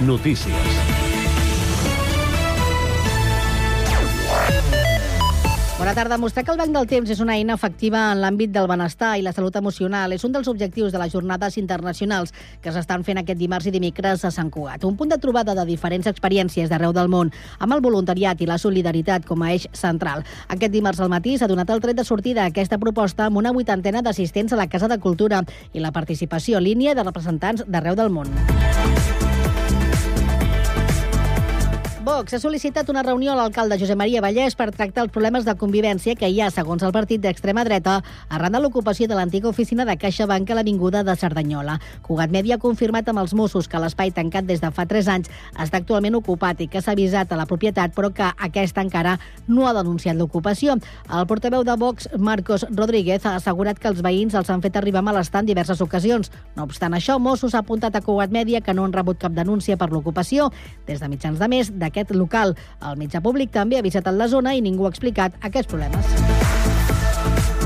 Notícies. Bona tarda. Mostrar que el Banc del Temps és una eina efectiva en l'àmbit del benestar i la salut emocional és un dels objectius de les jornades internacionals que s'estan fent aquest dimarts i dimecres a Sant Cugat. Un punt de trobada de diferents experiències d'arreu del món, amb el voluntariat i la solidaritat com a eix central. Aquest dimarts al matí s'ha donat el tret de sortida a aquesta proposta amb una vuitantena d'assistents a la Casa de Cultura i la participació en línia de representants d'arreu del món. Vox ha sol·licitat una reunió a l'alcalde Josep Maria Vallès per tractar els problemes de convivència que hi ha, segons el partit d'extrema dreta, arran de l'ocupació de l'antiga oficina de CaixaBank a l'Avinguda de Cerdanyola. Cugat Media ha confirmat amb els Mossos que l'espai tancat des de fa 3 anys està actualment ocupat i que s'ha avisat a la propietat, però que aquesta encara no ha denunciat l'ocupació. El portaveu de Vox, Marcos Rodríguez, ha assegurat que els veïns els han fet arribar malestar en diverses ocasions. No obstant això, Mossos ha apuntat a Cugat Media que no han rebut cap denúncia per l'ocupació des de mitjans de mes d'aquest local. El mitjà públic també ha visitat la zona i ningú ha explicat aquests problemes.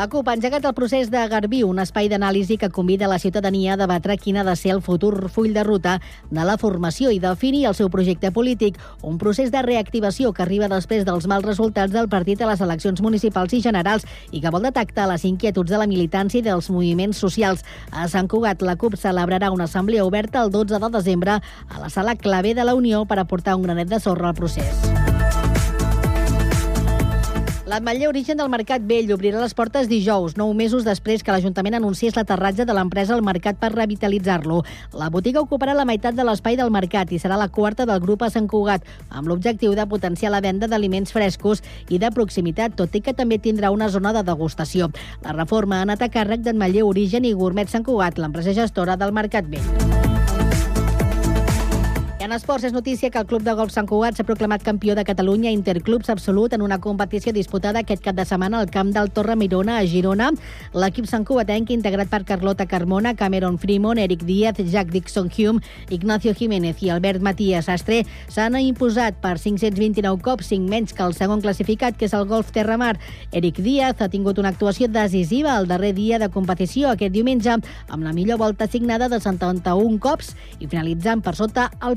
La CUP ha engegat el procés de Garbí, un espai d'anàlisi que convida la ciutadania a debatre quin ha de ser el futur full de ruta de la formació i definir el seu projecte polític, un procés de reactivació que arriba després dels mals resultats del partit a les eleccions municipals i generals i que vol detectar les inquietuds de la militància i dels moviments socials. A Sant Cugat, la CUP celebrarà una assemblea oberta el 12 de desembre a la sala clave de la Unió per aportar un granet de sorra al procés. L'Ametller Origen del Mercat Vell obrirà les portes dijous, nou mesos després que l'Ajuntament anunciés l'aterratge de l'empresa al mercat per revitalitzar-lo. La botiga ocuparà la meitat de l'espai del mercat i serà la quarta del grup a Sant Cugat, amb l'objectiu de potenciar la venda d'aliments frescos i de proximitat, tot i que també tindrà una zona de degustació. La reforma ha anat a càrrec d'Ametller Origen i Gourmet Sant Cugat, l'empresa gestora del Mercat Vell. En esports és notícia que el Club de Golf Sant Cugat s'ha proclamat campió de Catalunya Interclubs Absolut en una competició disputada aquest cap de setmana al camp del Torre Mirona a Girona. L'equip Sant Cugatenc, integrat per Carlota Carmona, Cameron Fremont, Eric Díaz, Jack Dixon Hume, Ignacio Jiménez i Albert Matías Astre, s'han imposat per 529 cops, 5 menys que el segon classificat, que és el Golf Terramar. Eric Díaz ha tingut una actuació decisiva el darrer dia de competició aquest diumenge, amb la millor volta assignada de 71 cops i finalitzant per sota el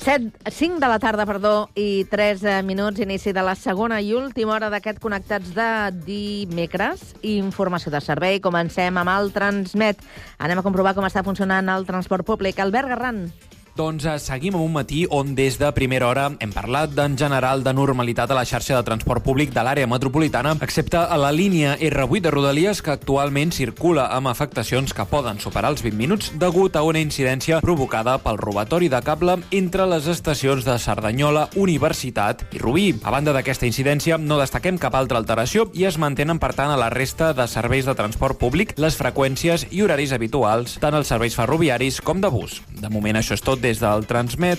Set, 5 de la tarda, perdó, i 3 eh, minuts, inici de la segona i última hora d'aquest Connectats de dimecres. Informació de servei. Comencem amb el Transmet. Anem a comprovar com està funcionant el transport públic. Albert Garran. Doncs eh, seguim amb un matí on des de primera hora hem parlat d'en general de normalitat a la xarxa de transport públic de l'àrea metropolitana, excepte a la línia R8 de Rodalies, que actualment circula amb afectacions que poden superar els 20 minuts degut a una incidència provocada pel robatori de cable entre les estacions de Cerdanyola, Universitat i Rubí. A banda d'aquesta incidència, no destaquem cap altra alteració i es mantenen, per tant, a la resta de serveis de transport públic les freqüències i horaris habituals, tant els serveis ferroviaris com de bus. De moment, això és tot des del Transmet.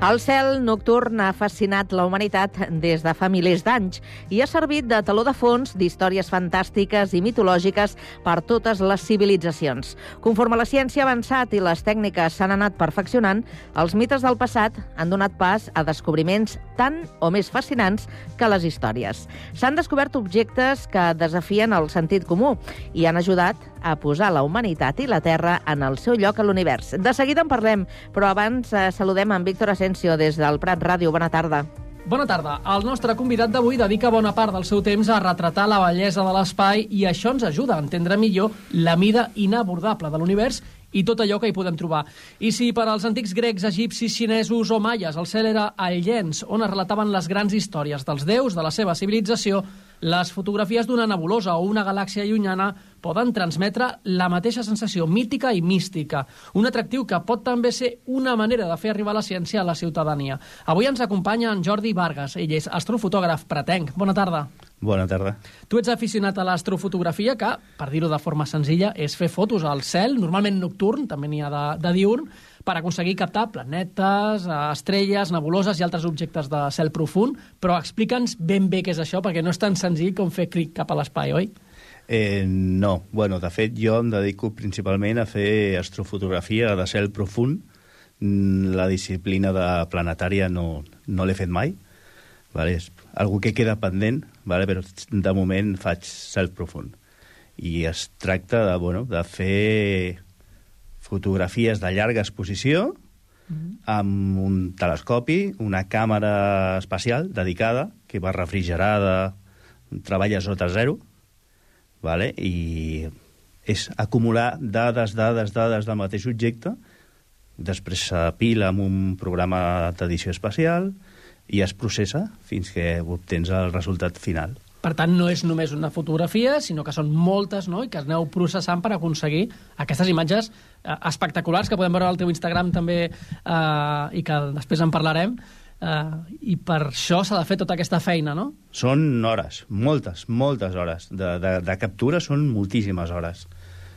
El cel nocturn ha fascinat la humanitat des de fa milers d'anys i ha servit de taló de fons d'històries fantàstiques i mitològiques per totes les civilitzacions. Conforme la ciència ha avançat i les tècniques s'han anat perfeccionant, els mites del passat han donat pas a descobriments tan o més fascinants que les històries. S'han descobert objectes que desafien el sentit comú i han ajudat a posar la humanitat i la Terra en el seu lloc a l'univers. De seguida en parlem, però abans eh, saludem en Víctor Asensio des del Prat Ràdio. Bona tarda. Bona tarda. El nostre convidat d'avui dedica bona part del seu temps a retratar la bellesa de l'espai i això ens ajuda a entendre millor la mida inabordable de l'univers i tot allò que hi podem trobar. I si per als antics grecs, egipcis, xinesos o maies el cel era el llenç on es relataven les grans històries dels déus de la seva civilització, les fotografies d'una nebulosa o una galàxia llunyana poden transmetre la mateixa sensació mítica i mística, un atractiu que pot també ser una manera de fer arribar la ciència a la ciutadania. Avui ens acompanya en Jordi Vargas, ell és astrofotògraf pretenc. Bona tarda. Bona tarda. Tu ets aficionat a l'astrofotografia, que, per dir-ho de forma senzilla, és fer fotos al cel, normalment nocturn, també n'hi ha de, de diurn, per aconseguir captar planetes, eh, estrelles, nebuloses i altres objectes de cel profund, però explica'ns ben bé què és això, perquè no és tan senzill com fer clic cap a l'espai, oi? Eh, no, bueno, de fet jo em dedico principalment a fer astrofotografia de cel profund. Mm, La disciplina de planetària no, no l'he fet mai. Vale? És algú que queda pendent, vale? però de moment faig cel profund. I es tracta de, bueno, de fer fotografies de llarga exposició amb un telescopi, una càmera espacial dedicada, que va refrigerada, treballa sota zero, vale? i és acumular dades, dades, dades del mateix objecte, després s'apila amb un programa d'edició espacial i es processa fins que obtens el resultat final. Per tant, no és només una fotografia, sinó que són moltes, no?, i que aneu processant per aconseguir aquestes imatges eh, espectaculars que podem veure al teu Instagram també eh, i que després en parlarem. Eh, I per això s'ha de fer tota aquesta feina, no? Són hores, moltes, moltes hores. De, de, de captura són moltíssimes hores.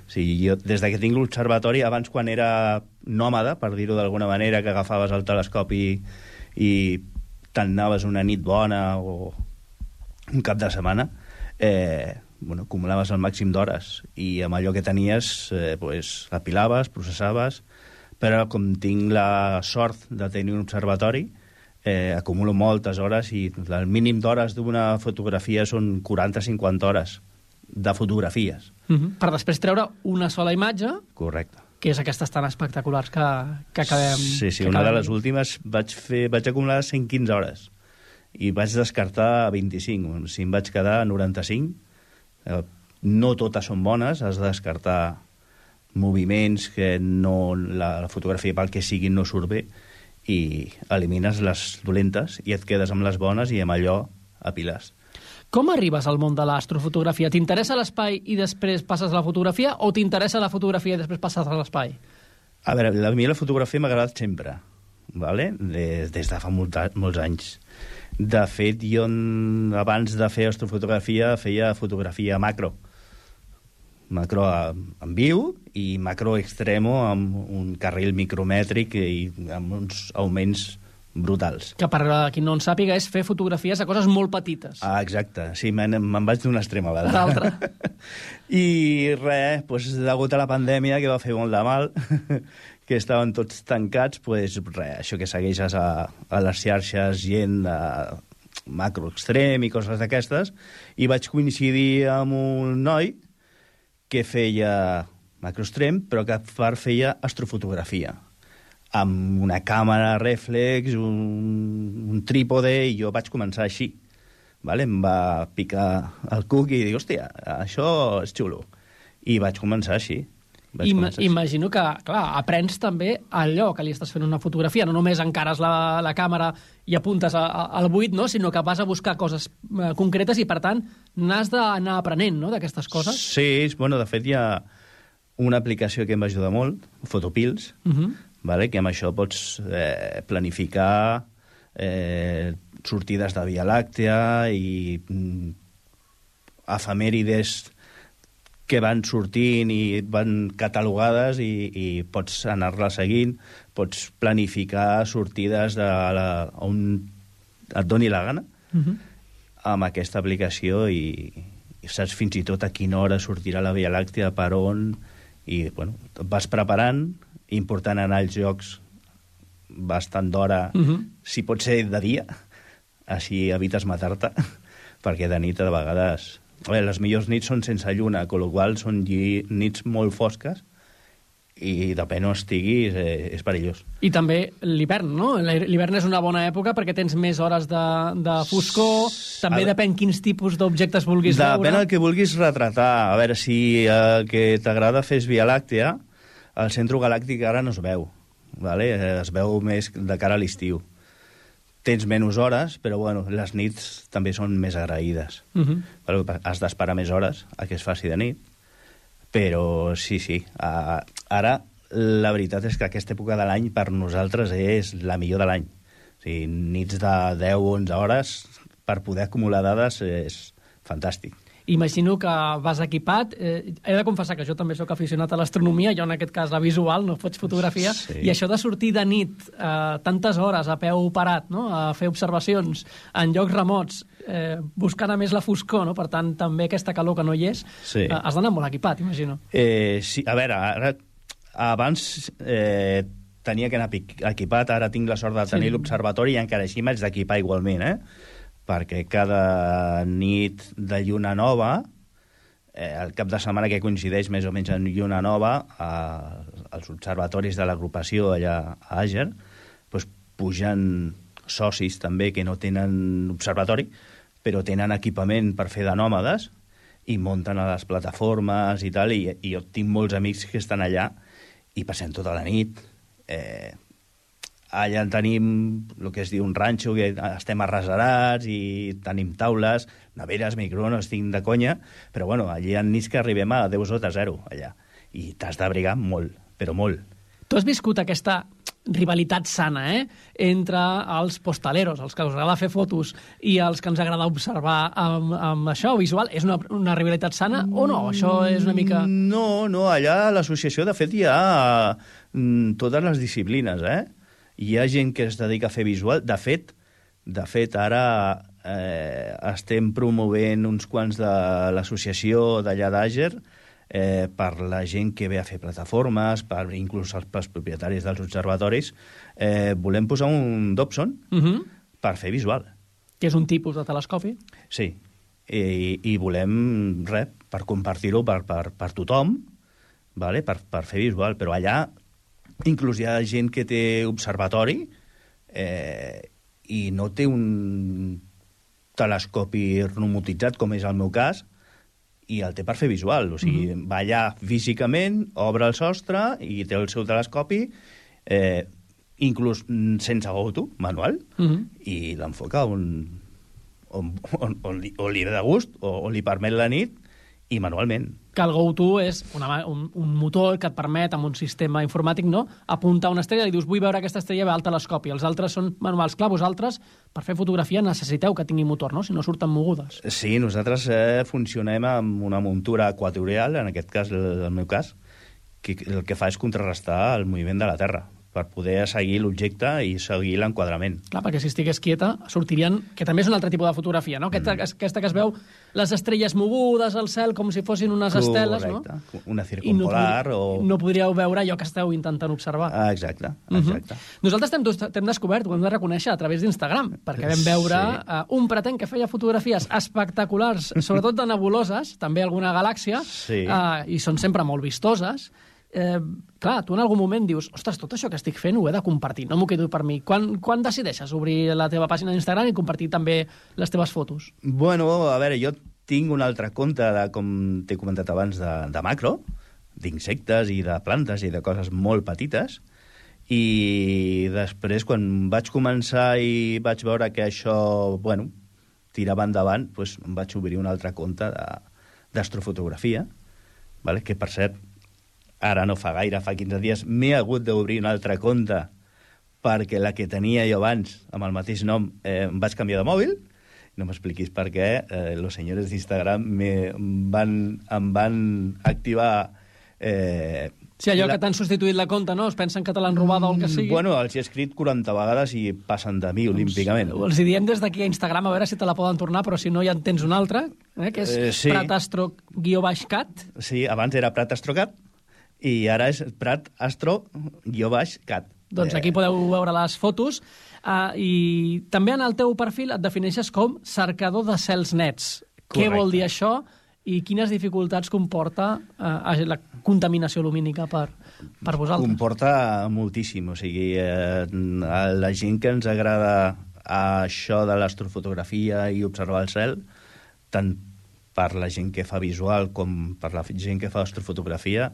O sigui, jo, des de que tinc l'observatori, abans quan era nòmada, per dir-ho d'alguna manera, que agafaves el telescopi i, i te'n anaves una nit bona o un cap de setmana, eh, bueno, acumulaves el màxim d'hores i amb allò que tenies eh, pues, apilaves, processaves, però com tinc la sort de tenir un observatori, eh, acumulo moltes hores i el mínim d'hores d'una fotografia són 40-50 hores de fotografies. Uh -huh. Per després treure una sola imatge, Correcte. que és aquestes tan espectaculars que, que acabem... Sí, sí, que una de les últimes vaig, fer, vaig acumular 115 hores i vaig descartar 25. Si em vaig quedar a 95, eh, no totes són bones, has de descartar moviments que no, la, la fotografia pel que sigui no surt bé i elimines les dolentes i et quedes amb les bones i amb allò a pilars. Com arribes al món de l'astrofotografia? T'interessa l'espai i després passes a la fotografia o t'interessa la fotografia i després passes a l'espai? A veure, a mi la fotografia m'ha agradat sempre, vale? des, des de fa molt, molts anys. De fet, jo abans de fer astrofotografia feia fotografia macro. Macro en viu i macro extremo amb un carril micromètric i amb uns augments brutals. Que per a qui no en sàpiga és fer fotografies a coses molt petites. Ah, exacte. Sí, me'n me'n vaig d'un extrem a A l'altre. l'altre. I res, doncs, degut a la pandèmia, que va fer molt de mal, que estaven tots tancats, doncs, res, això que segueixes a, a les xarxes gent de macro extrem i coses d'aquestes, i vaig coincidir amb un noi que feia macroextrem, però que a part feia astrofotografia amb una càmera reflex, un, un trípode, i jo vaig començar així. Vale? Em va picar el cuc i dic, hòstia, això és xulo. I vaig començar així. Ima imagino que, clar, aprens també allò que li estàs fent una fotografia. No només encares la, la càmera i apuntes a, a, al buit, no? sinó que vas a buscar coses eh, concretes i, per tant, n'has d'anar aprenent no? d'aquestes coses. Sí, bueno, de fet hi ha una aplicació que em va ajudar molt, Photopills, Uh -huh. vale? que amb això pots eh, planificar eh, sortides de Via Làctea i mm, efemèrides que van sortint i van catalogades i, i pots anar-la seguint, pots planificar sortides de la, on et doni la gana Uh -huh. amb aquesta aplicació i, i saps fins i tot a quina hora sortirà la Via Làctea, per on, i bueno, et vas preparant, important anar als jocs bastant d'hora, uh Mhm. -huh. si pot ser de dia, així evites matar-te, perquè de nit a vegades... Bé, les millors nits són sense lluna, amb la qual són nits molt fosques i depèn on estiguis, eh, és perillós. I també l'hivern, no? L'hivern és una bona època perquè tens més hores de, de foscor, també A- depèn quins tipus d'objectes vulguis Depèn veure. el que vulguis retratar. A veure, si el que t'agrada fer és Via Làctea, el centre galàctic ara no es veu. Vale? Eh, Es veu més de cara a l'estiu. Tens menys hores, però bueno, les nits també són més agraïdes. Uh -huh. Vale? Has d'esperar més hores a que es faci de nit, però sí, sí. Uh, ara, la veritat és que aquesta època de l'any per nosaltres és la millor de l'any. O sigui, nits de 10-11 hores per poder acumular dades és fantàstic. Imagino que vas equipat. Eh, he de confessar que jo també sóc aficionat a l'astronomia, jo en aquest cas la visual, no faig fotografia, Sí. i això de sortir de nit eh, tantes hores a peu parat, no? a fer observacions en llocs remots, eh, buscant a més la foscor, no? per tant, també aquesta calor que no hi és, Sí. eh, has d'anar molt equipat, imagino. Eh, sí, a veure, ara, abans eh, tenia que anar equipat, ara tinc la sort de tenir Sí. l'observatori i encara així m'haig d'equipar igualment, eh? Perquè cada nit de lluna nova, eh, el cap de setmana que coincideix més o menys en lluna nova, a, als observatoris de l'agrupació allà a Àger, doncs pugen socis també que no tenen observatori, però tenen equipament per fer de nòmades, i munten a les plataformes i tal, i, i jo tinc molts amics que estan allà i passem tota la nit. Eh, allà en tenim el que es diu un ranxo, que estem arrasarats i tenim taules, neveres, microones, tinc de conya, però bueno, allà ha nits que arribem a 10 sota zero, allà. I t'has d'abrigar molt, però molt. Tu has viscut aquesta rivalitat sana, eh?, entre els postaleros, els que us agrada fer fotos, i els que ens agrada observar amb, amb això visual. És una, una rivalitat sana o no? Això és una mica... No, no, allà a l'associació, de fet, hi ha mm, totes les disciplines, eh? Hi ha gent que es dedica a fer visual. De fet, de fet ara eh, estem promovent uns quants de l'associació d'allà d'Àger eh, per la gent que ve a fer plataformes, per inclús els, pels propietaris dels observatoris. Eh, volem posar un Dobson Uh -huh. per fer visual. Que és un tipus de telescopi. Sí, i, i volem, res, per compartir-ho per, per, per tothom, vale? per, per fer visual, però allà inclús hi ha gent que té observatori eh, i no té un telescopi remotitzat, com és el meu cas, i el té per fer visual. O sigui, mm -hmm. va allà físicament, obre el sostre i té el seu telescopi, eh, inclús mm, sense auto, manual, Uh -huh. i l'enfoca on, on, on, on, li, on li ve de gust, o on li permet la nit, i manualment. Que el GoTo és una, un, un motor que et permet, amb un sistema informàtic, no?, apuntar una estrella i dius, vull veure aquesta estrella, ve al telescopi. Els altres són manuals. Clar, vosaltres, per fer fotografia, necessiteu que tingui motor, no?, si no surten mogudes. Sí, nosaltres eh, funcionem amb una muntura equatorial, en aquest cas, el, el meu cas, que el que fa és contrarrestar el moviment de la Terra per poder seguir l'objecte i seguir l'enquadrament. Clar, perquè si estigués quieta sortirien... Que també és un altre tipus de fotografia, no? Aquesta, mm. aquesta que es veu les estrelles mogudes al cel com si fossin unes esteles, no? Correcte. Una I no, circumpolar podri- o... no podríeu veure allò que esteu intentant observar. Ah, exacte, Mhm. exacte. Nosaltres t'hem des- t'hem descobert, ho hem de reconèixer, a través d'Instagram, perquè vam veure Sí. uh, un pretén que feia fotografies espectaculars, sobretot de nebuloses, també alguna galàxia, Sí. uh, i són sempre molt vistoses. Eh, clar, tu en algun moment dius ostres, tot això que estic fent ho he de compartir, no m'ho quedo per mi. Quan, quan decideixes obrir la teva pàgina d'Instagram i compartir també les teves fotos? Bueno, a veure, jo tinc un altre compte, de, com t'he comentat abans, de, de macro, d'insectes i de plantes i de coses molt petites, i després, quan vaig començar i vaig veure que això, bueno, tirava endavant, doncs em vaig obrir un altre compte d'astrofotografia, vale? que per cert, ara no fa gaire, fa 15 dies, m'he hagut d'obrir un altre compte perquè la que tenia jo abans, amb el mateix nom, eh, em vaig canviar de mòbil, no m'expliquis per què, eh, los senyors d'Instagram me- em van, em van activar... Eh, Sí, allò la- que t'han substituït la compte, no? Es pensen que te l'han robada o el que sigui. Bueno, els he escrit 40 vegades i passen de mi olímpicament. Els hi diem des d'aquí a Instagram a veure si te la poden tornar, però si no ja en tens una altra, eh, que és Eh, sí. pratastro-cat. Sí, abans era Prat Astrocat i ara és Prat Astro guió baix cat. Doncs Eh, aquí podeu veure les fotos. Uh, I també en el teu perfil et defineixes com cercador de cels nets. Què Correcte. vol dir això i quines dificultats comporta uh, la contaminació lumínica per, per vosaltres? Comporta moltíssim, o sigui, eh, a la gent que ens agrada això de l'astrofotografia i observar el cel, tant per la gent que fa visual com per la gent que fa astrofotografia,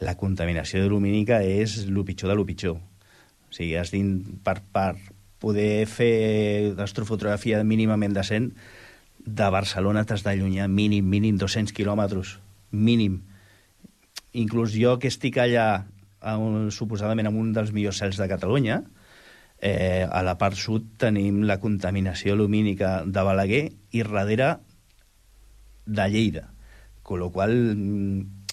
la contaminació lumínica és el pitjor de lo pitjor. O sigui, has dit, per, per poder fer astrofotografia mínimament decent, de Barcelona t'has d'allunyar mínim, mínim 200 quilòmetres, mínim. Inclús jo que estic allà, un, suposadament en un dels millors cels de Catalunya, eh, a la part sud tenim la contaminació lumínica de Balaguer i darrere de Lleida. Con lo qual mm,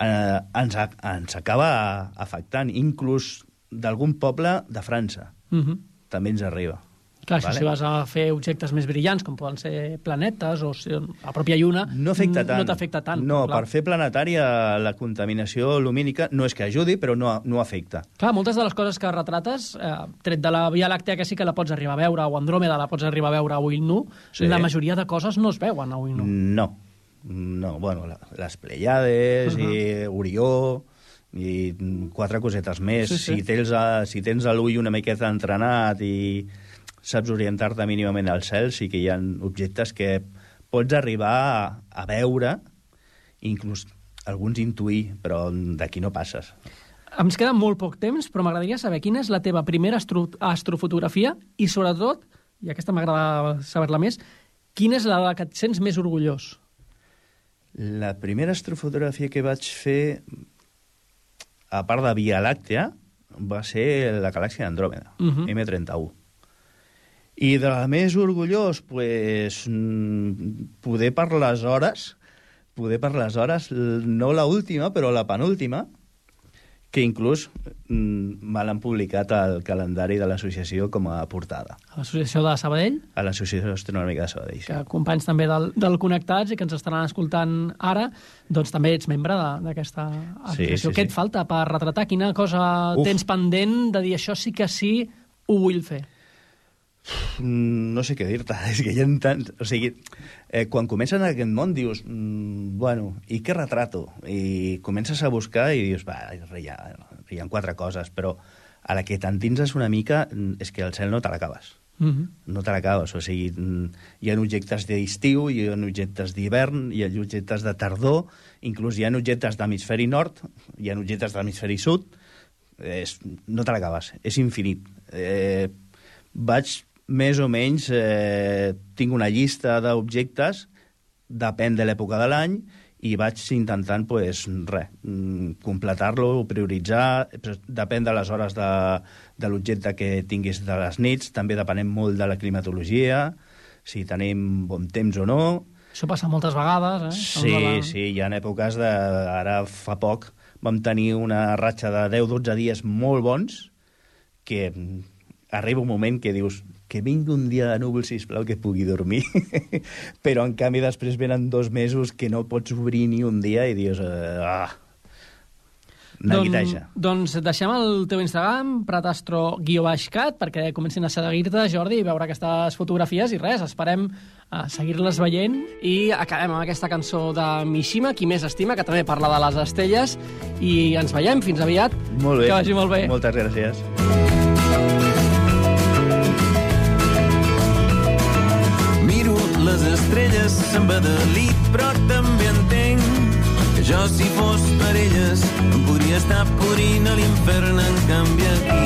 eh, ens, a- ens acaba afectant, inclús d'algun poble de França. Uh -huh. També ens arriba. Clar, Vale. si vas a fer objectes més brillants, com poden ser planetes o si, la pròpia Lluna, No afecta tant. No t'afecta tant. No, clar. per fer planetària la contaminació lumínica no és que ajudi, però no, no afecta. Clar, moltes de les coses que retrates, eh, tret de la Via Làctea, que sí que la pots arribar a veure, o Andròmeda la pots arribar a veure a ull nu, Sí. la majoria de coses no es veuen a ull nu. No. No, bueno, la, les Pleiades, uh. -huh. i Orió, i quatre cosetes més. Sí, sí. Si tens, a, si tens a l'ull una miqueta entrenat i saps orientar-te mínimament al cel, sí que hi ha objectes que pots arribar a, a veure, inclús alguns intuir, però d'aquí no passes. Ens queda molt poc temps, però m'agradaria saber quina és la teva primera astro astrofotografia i, sobretot, i aquesta m'agrada saber-la més, quina és la que et sents més orgullós? La primera astrofotografia que vaig fer, a part de Via Làctea, va ser la galàxia d'Andròmeda, uh Mhm. -huh. M31. I de la més orgullós, pues, mm, poder per les hores, poder per les hores, no la última, però la penúltima, que inclús mm, me l'han publicat al calendari de l'associació com a portada, A l'Associació de Sabadell, a l'Associació Astronòmica de Sabadell. que companys també del, del Connectats i que ens estaran escoltant ara, doncs també ets membre d'aquesta associació. sí, Què et sí. falta per retratar? Quina cosa Uf. tens pendent de dir això sí que sí, ho vull fer? No sé què dir-te, és que hi ha tants... O sigui, eh, quan comences en aquest món dius, mm, bueno, i què retrato? I comences a buscar i dius, va, hi ha, hi ha quatre coses, però a la que t'entinses una mica mm, és que el cel no te l'acabes. Mm -hmm. No te l'acabes, o sigui, mm, hi ha objectes d'estiu, hi ha objectes d'hivern, hi ha objectes de tardor, inclús hi ha objectes d'hemisferi nord, hi ha objectes d'hemisferi sud, és, no te l'acabes, és infinit. Eh, vaig més o menys, eh, tinc una llista d'objectes, depèn de l'època de l'any, i vaig intentant, pues, res, mm, completar-lo, prioritzar, depèn de les hores de, de l'objecte que tinguis de les nits, també depenem molt de la climatologia, si tenim bon temps o no, Això passa moltes vegades, eh? Sí, la- sí, hi ha èpoques de... Ara fa poc vam tenir una ratxa de 10-12 dies molt bons que mm, arriba un moment que dius que vingui un dia de núvol, sisplau, que pugui dormir. Però, en canvi, després venen dos mesos que no pots obrir ni un dia i dius... Eh, ah, neguiteja. doncs deixem el teu Instagram, pratastro-cat, perquè comencin a seguir-te, Jordi, i veure aquestes fotografies, i res, esperem a seguir-les veient, i acabem amb aquesta cançó de Mishima, Qui més estima, que també parla de les estelles, i ens veiem, fins aviat. Molt bé. Que vagi molt bé. Moltes gràcies. Miro se'n va de lit, però també entenc que jo, si fos per elles, em podria estar podrint a l'infern, en canvi aquí.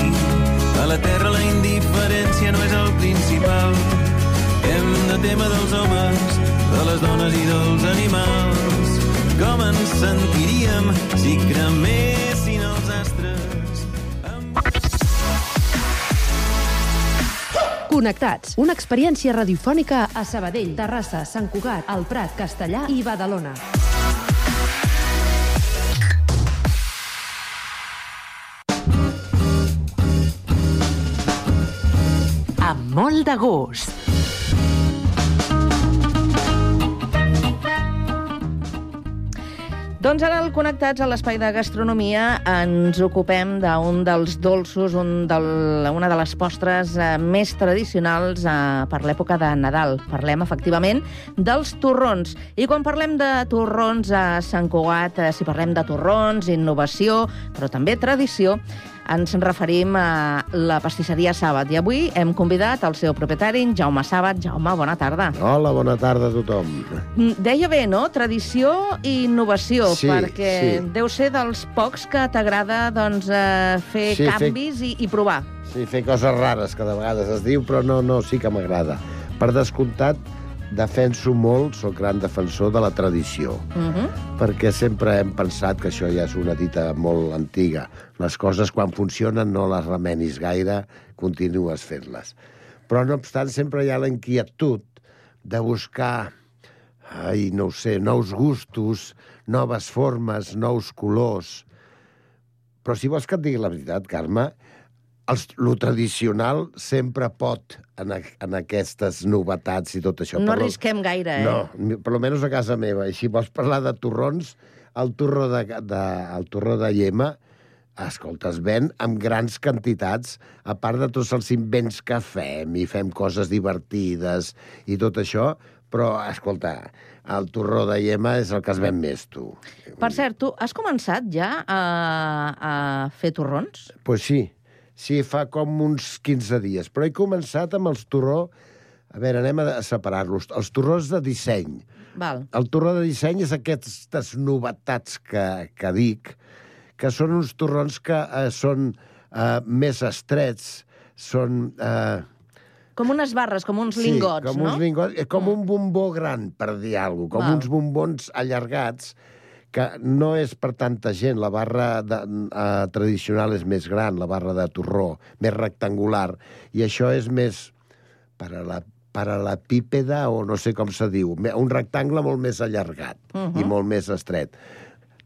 A la terra la indiferència no és el principal. Hem de tema dels homes, de les dones i dels animals. Com ens sentiríem si cremessin? Connectats, una experiència radiofònica a Sabadell, Terrassa, Sant Cugat, El Prat, Castellà i Badalona. Amb molt de gust. Doncs ara, al Connectats a l'Espai de Gastronomia, ens ocupem d'un dels dolços, un del, una de les postres eh, més tradicionals eh, per l'època de Nadal. Parlem, efectivament, dels torrons. I quan parlem de torrons a Sant Cugat, eh, si parlem de torrons, innovació, però també tradició, ens referim a la pastisseria Sàbat. I avui hem convidat el seu propietari, en Jaume Sàbat. Jaume, bona tarda. Hola, bona tarda a tothom. Mm, Deia bé, no? Tradició i innovació, Sí, perquè sí. deu ser dels pocs que t'agrada doncs, eh, fer Sí, fer- canvis i, i provar. Sí, fer coses rares, que de vegades es diu, però no, no, sí que m'agrada. Per descomptat, defenso molt, sóc gran defensor de la tradició, Uh -huh. perquè sempre hem pensat que això ja és una dita molt antiga. Les coses, quan funcionen, no les remenis gaire, continues fent-les. Però, no obstant, sempre hi ha la inquietud de buscar, ai, no ho sé, nous gustos, noves formes, nous colors. Però si vols que et digui la veritat, Carme, els, lo tradicional sempre pot en, a, en aquestes novetats i tot això. No Per lo- arrisquem gaire, eh? No, per almenys a casa meva. I si vols parlar de torrons, el torró de, de, el torró de llema, escolta, es ven amb grans quantitats, a part de tots els invents que fem i fem coses divertides i tot això, però, escolta, el torró de llema és el que es ven més, tu. Per cert, tu has començat ja a, a fer torrons? Pues sí, sí, fa com uns 15 dies. Però he començat amb els torró... A veure, anem a separar-los. Els torrons de disseny. Val. El torró de disseny és aquestes novetats que, que dic, que són uns torrons que eh, són eh, més estrets, són... Eh, Com unes barres, com uns lingots, com no? uns lingots, com un bombó gran, per dir alguna cosa, com Val. uns bombons allargats, que no és per tanta gent. La barra de, eh, tradicional és més gran, la barra de torró, més rectangular, i això és més per a la paral·lepípeda, o no sé com se diu, un rectangle molt més allargat uh Mhm. -huh. i molt més estret.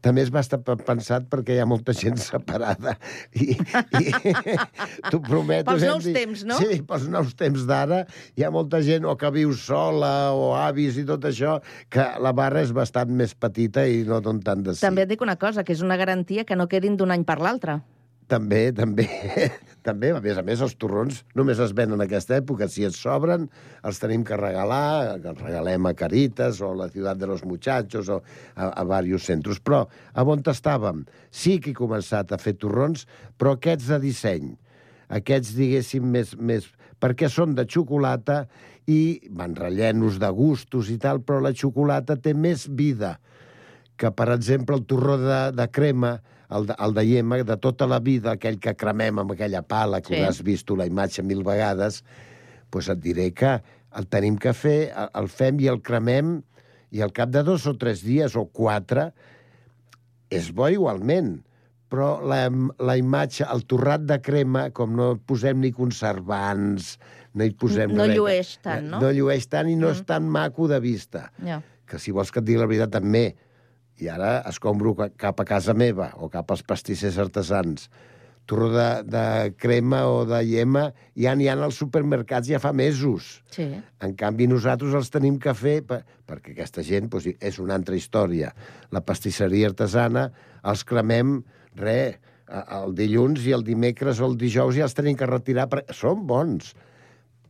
També és bastant pe- pensat perquè hi ha molta gent separada i, i t'ho prometo. Pels nous temps, no? Sí, pels nous temps d'ara hi ha molta gent o que viu sola o avis i tot això, que la barra és bastant més petita i no don tant de sí. També et dic una cosa, que és una garantia que no quedin d'un any per l'altre. També, també. també, a més a més, els torrons només es venen en aquesta època. Si ens sobren, els tenim que regalar, els regalem a Caritas o a la Ciutat de los Muchachos o a, a diversos centres. Però, a on estàvem? Sí que he començat a fer torrons, però aquests de disseny. Aquests, diguéssim, més, més... perquè són de xocolata i van rellenos de gustos i tal, però la xocolata té més vida que, per exemple, el torró de, de crema, el de, el de tota la vida, aquell que cremem amb aquella pala, que Sí. has vist tu la imatge mil vegades, doncs et diré que el tenim que fer, el- el fem i el cremem, i al cap de dos o tres dies o quatre és bo igualment, però la, la imatge, el torrat de crema, com no posem ni conservants, no hi posem No res, llueix tant, no? No llueix tant i no Mm. és tan maco de vista Ja. que si vols que et digui la veritat també, i ara escombro ca- cap a casa meva o cap als pastissers artesans, torró de, de crema o de llema ja n'hi ha als supermercats ja fa mesos. Sí. En canvi, nosaltres els tenim que fer per, perquè aquesta gent doncs, és una altra història. La pastisseria artesana els cremem, re, el dilluns i el dimecres o el dijous ja els tenim que retirar perquè són bons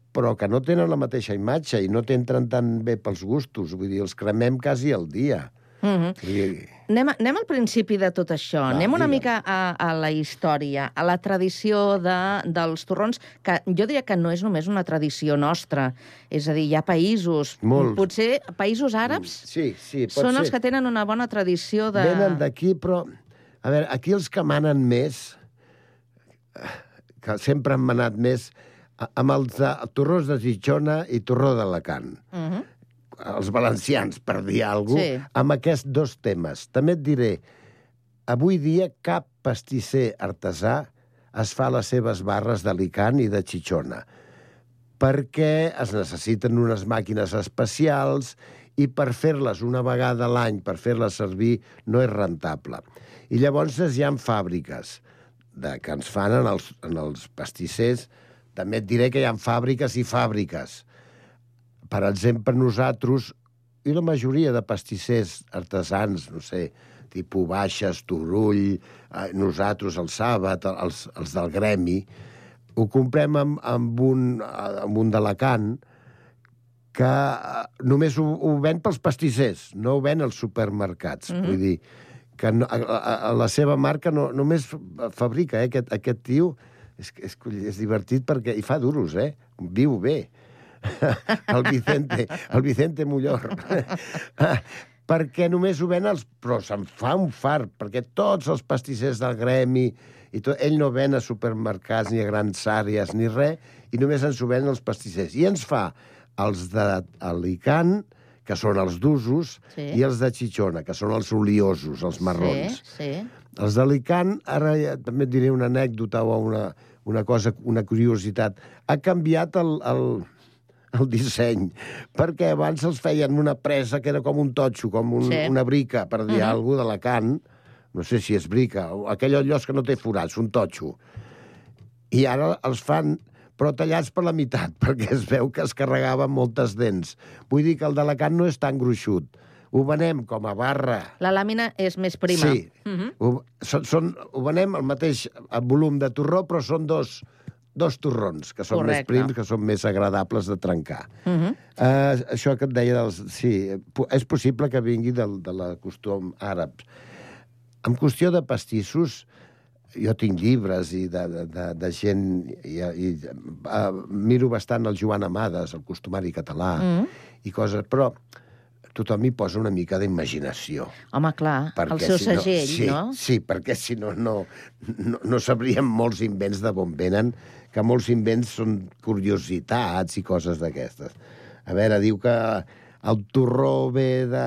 però que no tenen la mateixa imatge i no t'entren tan bé pels gustos. Vull dir, els cremem quasi al dia. Mhm. I, Anem, anem al principi de tot això. Va, anem una digue'm. mica a, a la història, a la tradició de, dels torrons, que jo diria que no és només una tradició nostra. És a dir, hi ha països, Molts. potser països àrabs, sí, sí, pot són ser. els que tenen una bona tradició de... Venen d'aquí, però... A veure, aquí els que manen més, que sempre han manat més, amb els de, torrons de Gijona i torró d'Alacant. Uh -huh. Els valencians, per dir alguna Sí. cosa, amb aquests dos temes. També et diré, avui dia cap pastisser artesà es fa les seves barres d'Alicant i de Xixona, perquè es necessiten unes màquines especials i per fer-les una vegada a l'any, per fer-les servir, no és rentable. I llavors hi ha fàbriques de, que ens fan en els, en els pastissers. També et diré que hi ha fàbriques i fàbriques per exemple, nosaltres, i la majoria de pastissers artesans, no sé, tipus Baixes, Turull, eh, nosaltres, el Sàbat, els, els del gremi, ho comprem amb, amb, un, amb un d'Alacant que eh, només ho, ho ven pels pastissers, no ho ven als supermercats. Mm. -hmm. Vull dir, que no, a, a, a la seva marca no, només fabrica, eh, aquest, aquest tio, és, és, és divertit perquè hi fa duros, eh? Viu bé. el Vicente, el Vicente Mullor. perquè només ho ven els... Però se'n fa un fart, perquè tots els pastissers del gremi, i tot, ell no ven a supermercats ni a grans àrees ni res, i només ens ho ven els pastissers. I ens fa els d'Alicant, que són els d'usos, Sí. i els de Xixona, que són els oliosos, els marrons. Sí, sí. Els d'Alicant, ara ja, també et diré una anècdota o una, una cosa, una curiositat. Ha canviat el, el, el disseny, perquè abans els feien una presa que era com un totxo, com un, Sí. una brica, per dir uh -huh. alguna cosa, d'Alacant, no sé si és brica, o aquell allò que no té forats, un totxo. I ara els fan però tallats per la meitat, perquè es veu que es carregaven moltes dents. Vull dir que el d'Alacant no és tan gruixut. Ho venem com a barra, La làmina és més prima. Sí. Mhm. Ho, són, són, ho venem el mateix volum de torró, però són dos, dos torrons, que són Correcte. més prims, que són més agradables de trencar. Mhm. Uh, això que et deia dels... Sí, és possible que vingui del, de la costum àrab. En qüestió de pastissos, jo tinc llibres i de, de, de, de gent... I, i uh, miro bastant el Joan Amades, el costumari català, Mhm. i coses... Però tothom hi posa una mica d'imaginació. Home, clar, el Perquè seu si no- segell, sí, no? Sí, perquè si no, no, no, no sabríem molts invents de on venen, que molts invents són curiositats i coses d'aquestes. A veure, diu que el torró ve de...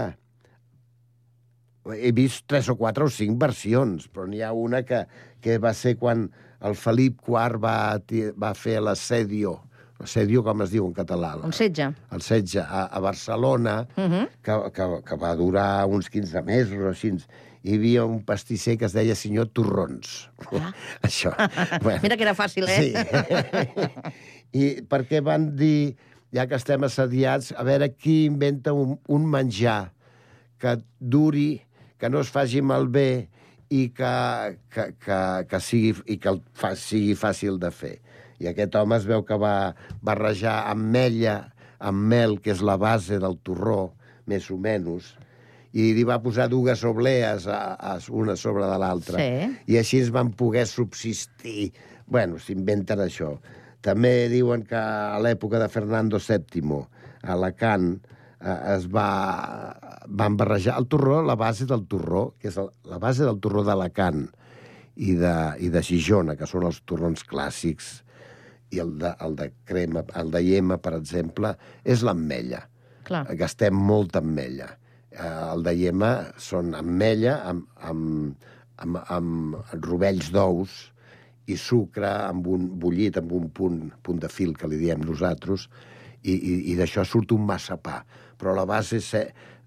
He vist tres o quatre o cinc versions, però n'hi ha una que, que va ser quan el Felip IV va, va fer l'assedio, l'assedio com es diu en català? Un setge. El setge a, a Barcelona, Mhm. que, que, que va durar uns 15 mesos o així. Hi havia un pastisser que es deia senyor Torrons. Ah. Això. Bueno, Mira que era fàcil, eh? Sí. I perquè van dir, ja que estem assediats, a veure qui inventa un, un menjar que duri, que no es faci malbé i que, que, que, que, sigui, i que el fa, sigui fàcil de fer. I aquest home es veu que va barrejar ametlla amb mel, que és la base del torró, més o menys, i li va posar dues oblees, a, a, una sobre de l'altra. Sí. I així es van poder subsistir. Bueno, s'inventen això. També diuen que a l'època de Fernando VII, a Alacant, eh, es va, van barrejar el torró, la base del torró, que és el, la base del torró d'Alacant i de, i de Gijona, que són els torrons clàssics, i el de, el de crema, el de llema, per exemple, és l'ametlla. Gastem molta ametlla. Eh, el de llema són ametlla amb, amb, amb, amb rovells d'ous i sucre amb un bullit, amb un punt, punt de fil, que li diem nosaltres, i, i, i d'això surt un massapà. Però la base, se,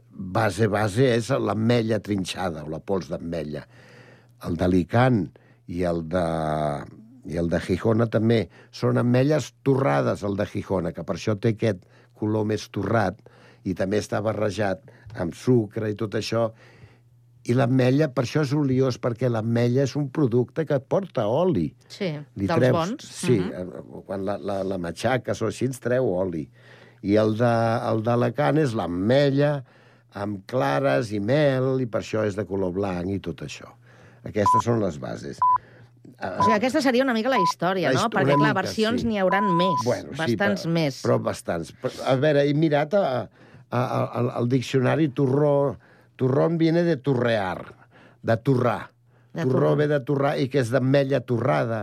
base, base és l'ametlla trinxada, o la pols d'ametlla. El d'Alicant i el de, i el de Gijona també són ametlles torrades, el de Gijona, que per això té aquest color més torrat i també està barrejat amb sucre i tot això. I l'ametlla, per això és oliós, perquè l'ametlla és un producte que porta oli. Sí, Li dels treus, bons. Sí, Mhm. eh, quan la, la, la matxaques o així ens treu oli. I el de- el d'Alacant és l'ametlla amb clares i mel, i per això és de color blanc i tot això. Aquestes són les bases. O sigui, aquesta seria una mica la història, La no? hist- Perquè, clar, mica, versions sí. n'hi hauran més, Bueno, bastants sí, però, més. Però bastants. A veure, he mirat a, a, a, al, al diccionari torró... Torrón viene de torrear, de torrar. De Torró ve de torrar i que és d'ametlla torrada.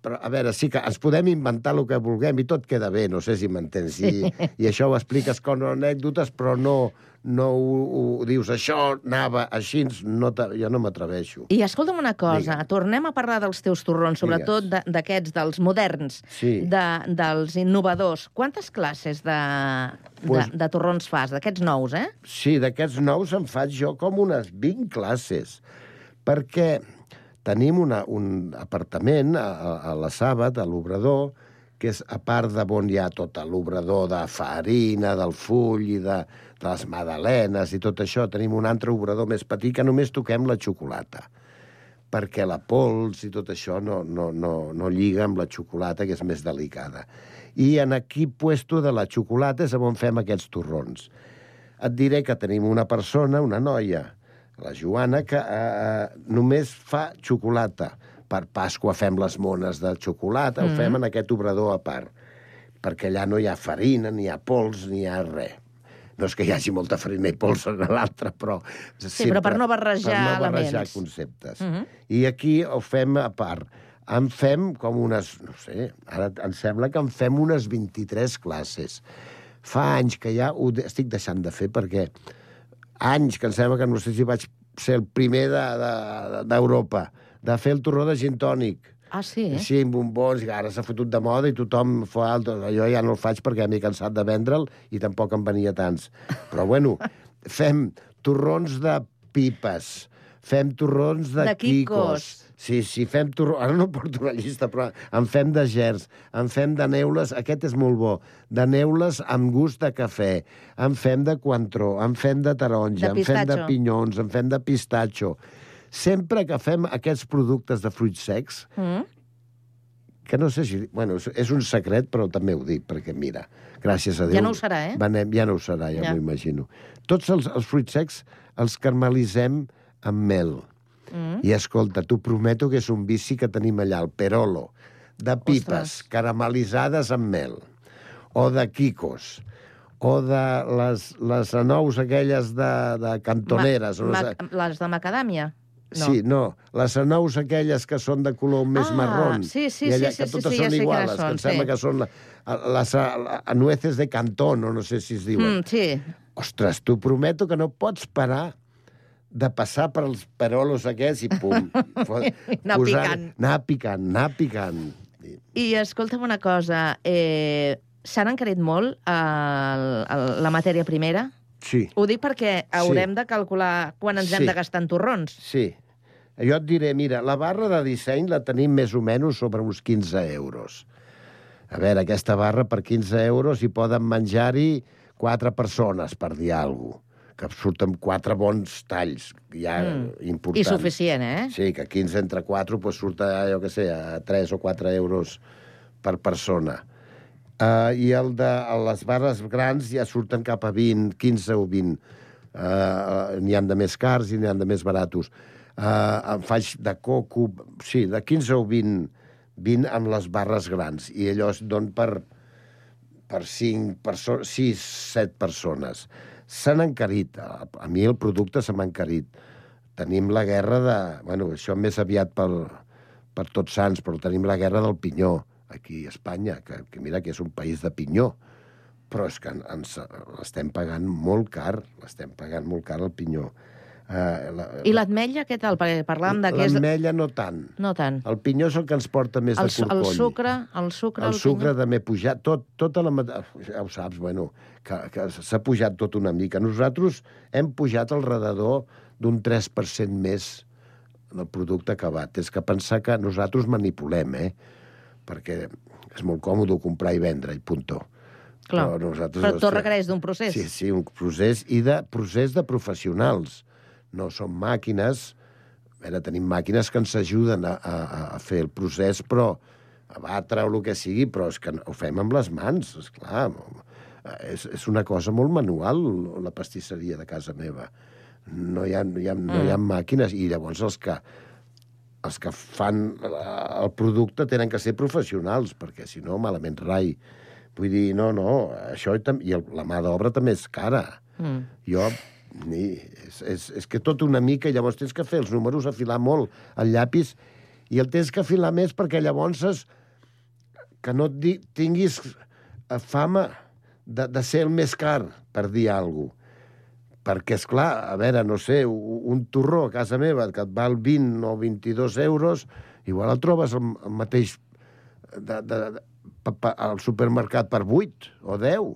Però, a veure, sí que ens podem inventar el que vulguem i tot queda bé, no sé si m'entens. I, I això ho expliques com anècdotes, però no, no ho, ho dius, això anava així, no jo no m'atreveixo. I escolta'm una cosa, Digue'm. tornem a parlar dels teus torrons, sobretot d'aquests, dels moderns, Sí. de, dels innovadors. Quantes classes de, Pues- de, de torrons fas, d'aquests nous, eh? Sí, d'aquests nous en faig jo com unes 20 classes, perquè tenim una, un apartament a, a, a la Sàbat, a l'Obrador, que és a part de on hi ha tot l'obrador de farina, del full i de les magdalenes i tot això, tenim un altre obrador més petit que només toquem la xocolata perquè la pols i tot això no, no, no, no lliga amb la xocolata, que és més delicada. I en aquí puesto de la xocolata és on fem aquests torrons. Et diré que tenim una persona, una noia, la Joana, que eh, només fa xocolata. Per Pasqua fem les mones de xocolata, mm. ho fem en aquest obrador a part, perquè allà no hi ha farina, ni hi ha pols, ni hi ha res. No és que hi hagi molta farina i pols en l'altre, però... Sí, però per no barrejar per no barrejar elements. conceptes. Mhm. I aquí ho fem a part. En fem com unes, no sé, ara em sembla que en fem unes 23 classes. Fa anys que ja ho estic deixant de fer perquè anys que em sembla que no sé si vaig ser el primer d'Europa de, de, de fer el torró de gin tònic. Ah, sí? Eh? Sí, amb bombons, i ara s'ha fotut de moda i tothom fa alto. Jo ja no el faig perquè m'he cansat de vendre'l i tampoc en venia tants. Però bueno, fem torrons de pipes, fem torrons de, De quicos. Sí, sí, fem torrons... Ara no porto una llista, però en fem de gers, en fem de neules, aquest és molt bo, de neules amb gust de cafè, en fem de coentró, en fem de taronja, De en fem de pinyons, en fem de pistatxo. Sempre que fem aquests productes de fruits secs, Mm? que no sé si... Bueno, és- un secret, però també ho dic, perquè mira, gràcies a Déu... Ja no ho serà, eh? Venem, ja no ho serà, ja, Ja. m'ho imagino. Tots els, els fruits secs els caramelitzem amb mel. Mm? I escolta, t'ho prometo que és un vici que tenim allà, el perolo, de pipes Ostres. caramelitzades amb mel, o de quicos, o de les, les anous aquelles de, de cantoneres. Ma ma les de macadàmia? No. Sí, no, les anous aquelles que són de color més Ah, marrón. sí, sí, i allà, sí, que sí, totes sí, ja són quines iguales, que són, em sembla sí. que són la, les a- a- nueces de cantón, o no sé si es diuen. Mm, sí. Ostres, t'ho prometo que no pots parar de passar per els perolos aquests i pum. Anar picant. Anar picant, anar picant. I escolta'm una cosa, eh, s'han encarit molt el, el, la matèria primera? Sí, Ho dic perquè haurem de calcular quan ens hem Sí. de gastar en torrons. sí. Jo et diré, mira, la barra de disseny la tenim més o menys sobre uns 15 euros. A veure, aquesta barra per 15 euros hi poden menjar-hi quatre persones, per dir alguna cosa que surten quatre bons talls, ja Mm. mm. importants. I suficient, eh? Sí, que 15 entre 4 pues, surt, a, jo què sé, a 3 o 4 euros per persona. Uh, I el de les barres grans ja surten cap a 20, 15 o 20. Uh, n'hi han de més cars i n'hi han de més baratos. Uh, em faig de coco, sí, de 15 o 20, 20 amb les barres grans. I allò es don per, per 5, perso 6, 7 persones. S'han encarit. A, a mi el producte se m'ha encarit. Tenim la guerra de... Bueno, això més aviat pel, per tots sants, però tenim la guerra del pinyó aquí a Espanya, que, que mira que és un país de pinyó, però és que ens l'estem pagant molt car, l'estem pagant molt car el pinyó. Uh, la, I l'ametlla, què tal? Perquè parlàvem de que és... L'ametlla no tant. No tant. El pinyó és el que ens porta més El, de corcoll. el sucre, el sucre... El sucre també pujat, tot, tota la... Ja ho saps, bueno, que, que s'ha pujat tot una mica. Nosaltres hem pujat al redador d'un 3% més del producte acabat. És que pensar que nosaltres manipulem, eh? Perquè és molt còmode comprar i vendre, i punto. Clar. Però nosaltres... Però tot requereix d'un procés. Sí, sí, un procés i de procés de professionals. No són màquines... A veure, tenim màquines que ens ajuden a, a, a fer el procés, però a batre o el que sigui, però és que ho fem amb les mans, és clar. és, és una cosa molt manual, la pastisseria de casa meva. No hi ha, no hi ha, no hi ha màquines, i llavors els que els que fan eh, el producte tenen que ser professionals, perquè si no, malament rai. Vull dir, no, no, això i, i el, la mà d'obra també és cara. Mm. Jo, ni, és, és, és que tot una mica, llavors tens que fer els números, afilar molt el llapis, i el tens que afilar més perquè llavors és, que no et di, tinguis eh, fama de, de ser el més car, per dir alguna cosa. Perquè, és clar, a veure, no sé, un torró a casa meva que et val 20 o 22 euros, igual el trobes el, el mateix de, de, de, pa, pa, al supermercat per 8 o 10.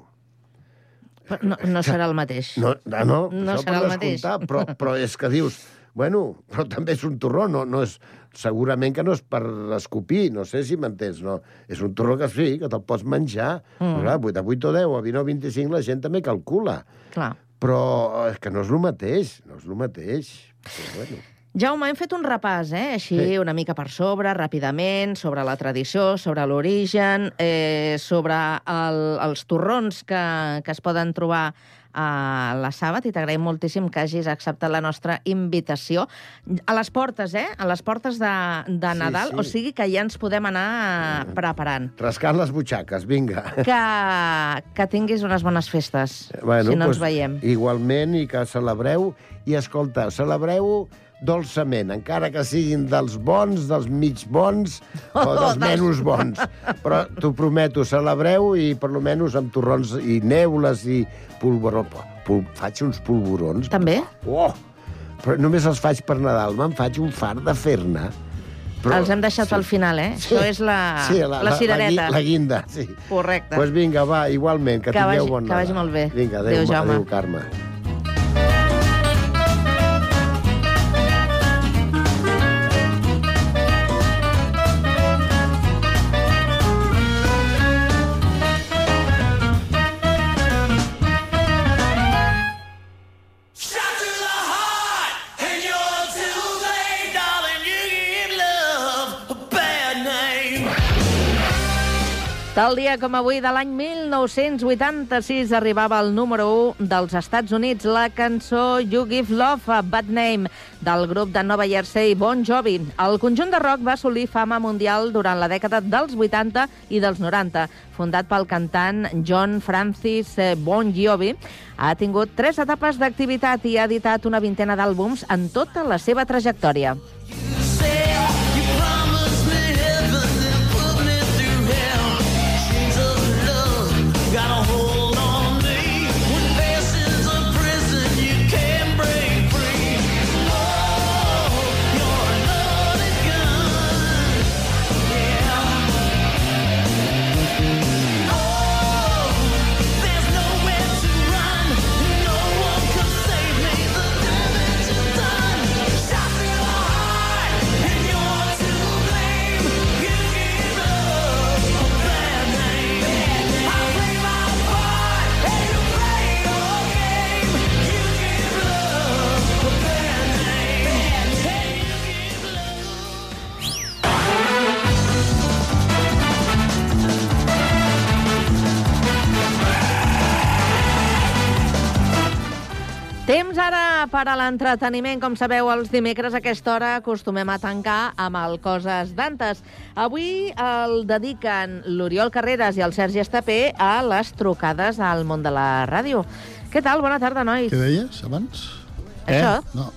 Però no, no serà el mateix. No, no, no, No això serà el mateix. descomptar, però, però és que dius, bueno, però també és un torró, no, no és, segurament que no és per escopir, no sé si m'entens, no. És un torró que sí, que te'l pots menjar. Mm. Clar, de 8 o 10 o 20 o 25 la gent també calcula. Clar. Però és que no és el mateix, no és el mateix. Però, bueno. Jaume, hem fet un repàs, eh? així Sí. una mica per sobre, ràpidament, sobre la tradició, sobre l'origen, eh, sobre el, els torrons que, que es poden trobar a la Sàbat i t'agraïm moltíssim que hagis acceptat la nostra invitació. A les portes, eh? A les portes de, de Sí, Nadal, sí. o sigui que ja ens podem anar preparant. Rascant les butxaques, vinga. Que, que tinguis unes bones festes, si no ens veiem. Igualment, i que celebreu. I escolta, celebreu dolçament, encara que siguin dels bons, dels mig bons o dels menys bons. Però t'ho prometo, celebreu i per lo menys amb torrons i neules i polvoró. Pul faig uns polvorons. També? Oh! Però només els faig per Nadal, me'n faig un far de fer-ne. Però... Els hem deixat sí. al final, eh? Sí. Això és la, sí, la, la cirereta. La, la guinda, sí. Correcte. Doncs pues vinga, va, igualment, que, Que tingueu vagi- bon que vagi Nadal. molt bé. Vinga, adéu, Adéu, adéu Carme. Tal dia com avui de l'any 1986 arribava al número 1 dels Estats Units la cançó You Give Love a Bad Name del grup de Nova Jersey Bon Jovi. El conjunt de rock va assolir fama mundial durant la dècada dels 80 i dels 90. Fundat pel cantant John Francis eh, Bon Jovi, ha tingut tres etapes d'activitat i ha editat una vintena d'àlbums en tota la seva trajectòria. Got per a l'entreteniment. Com sabeu, els dimecres a aquesta hora acostumem a tancar amb el Coses d'Antes. Avui el dediquen l'Oriol Carreras i el Sergi Estapé a les trucades al món de la ràdio. Què tal? Bona tarda, nois. Què deies, abans? Això? No.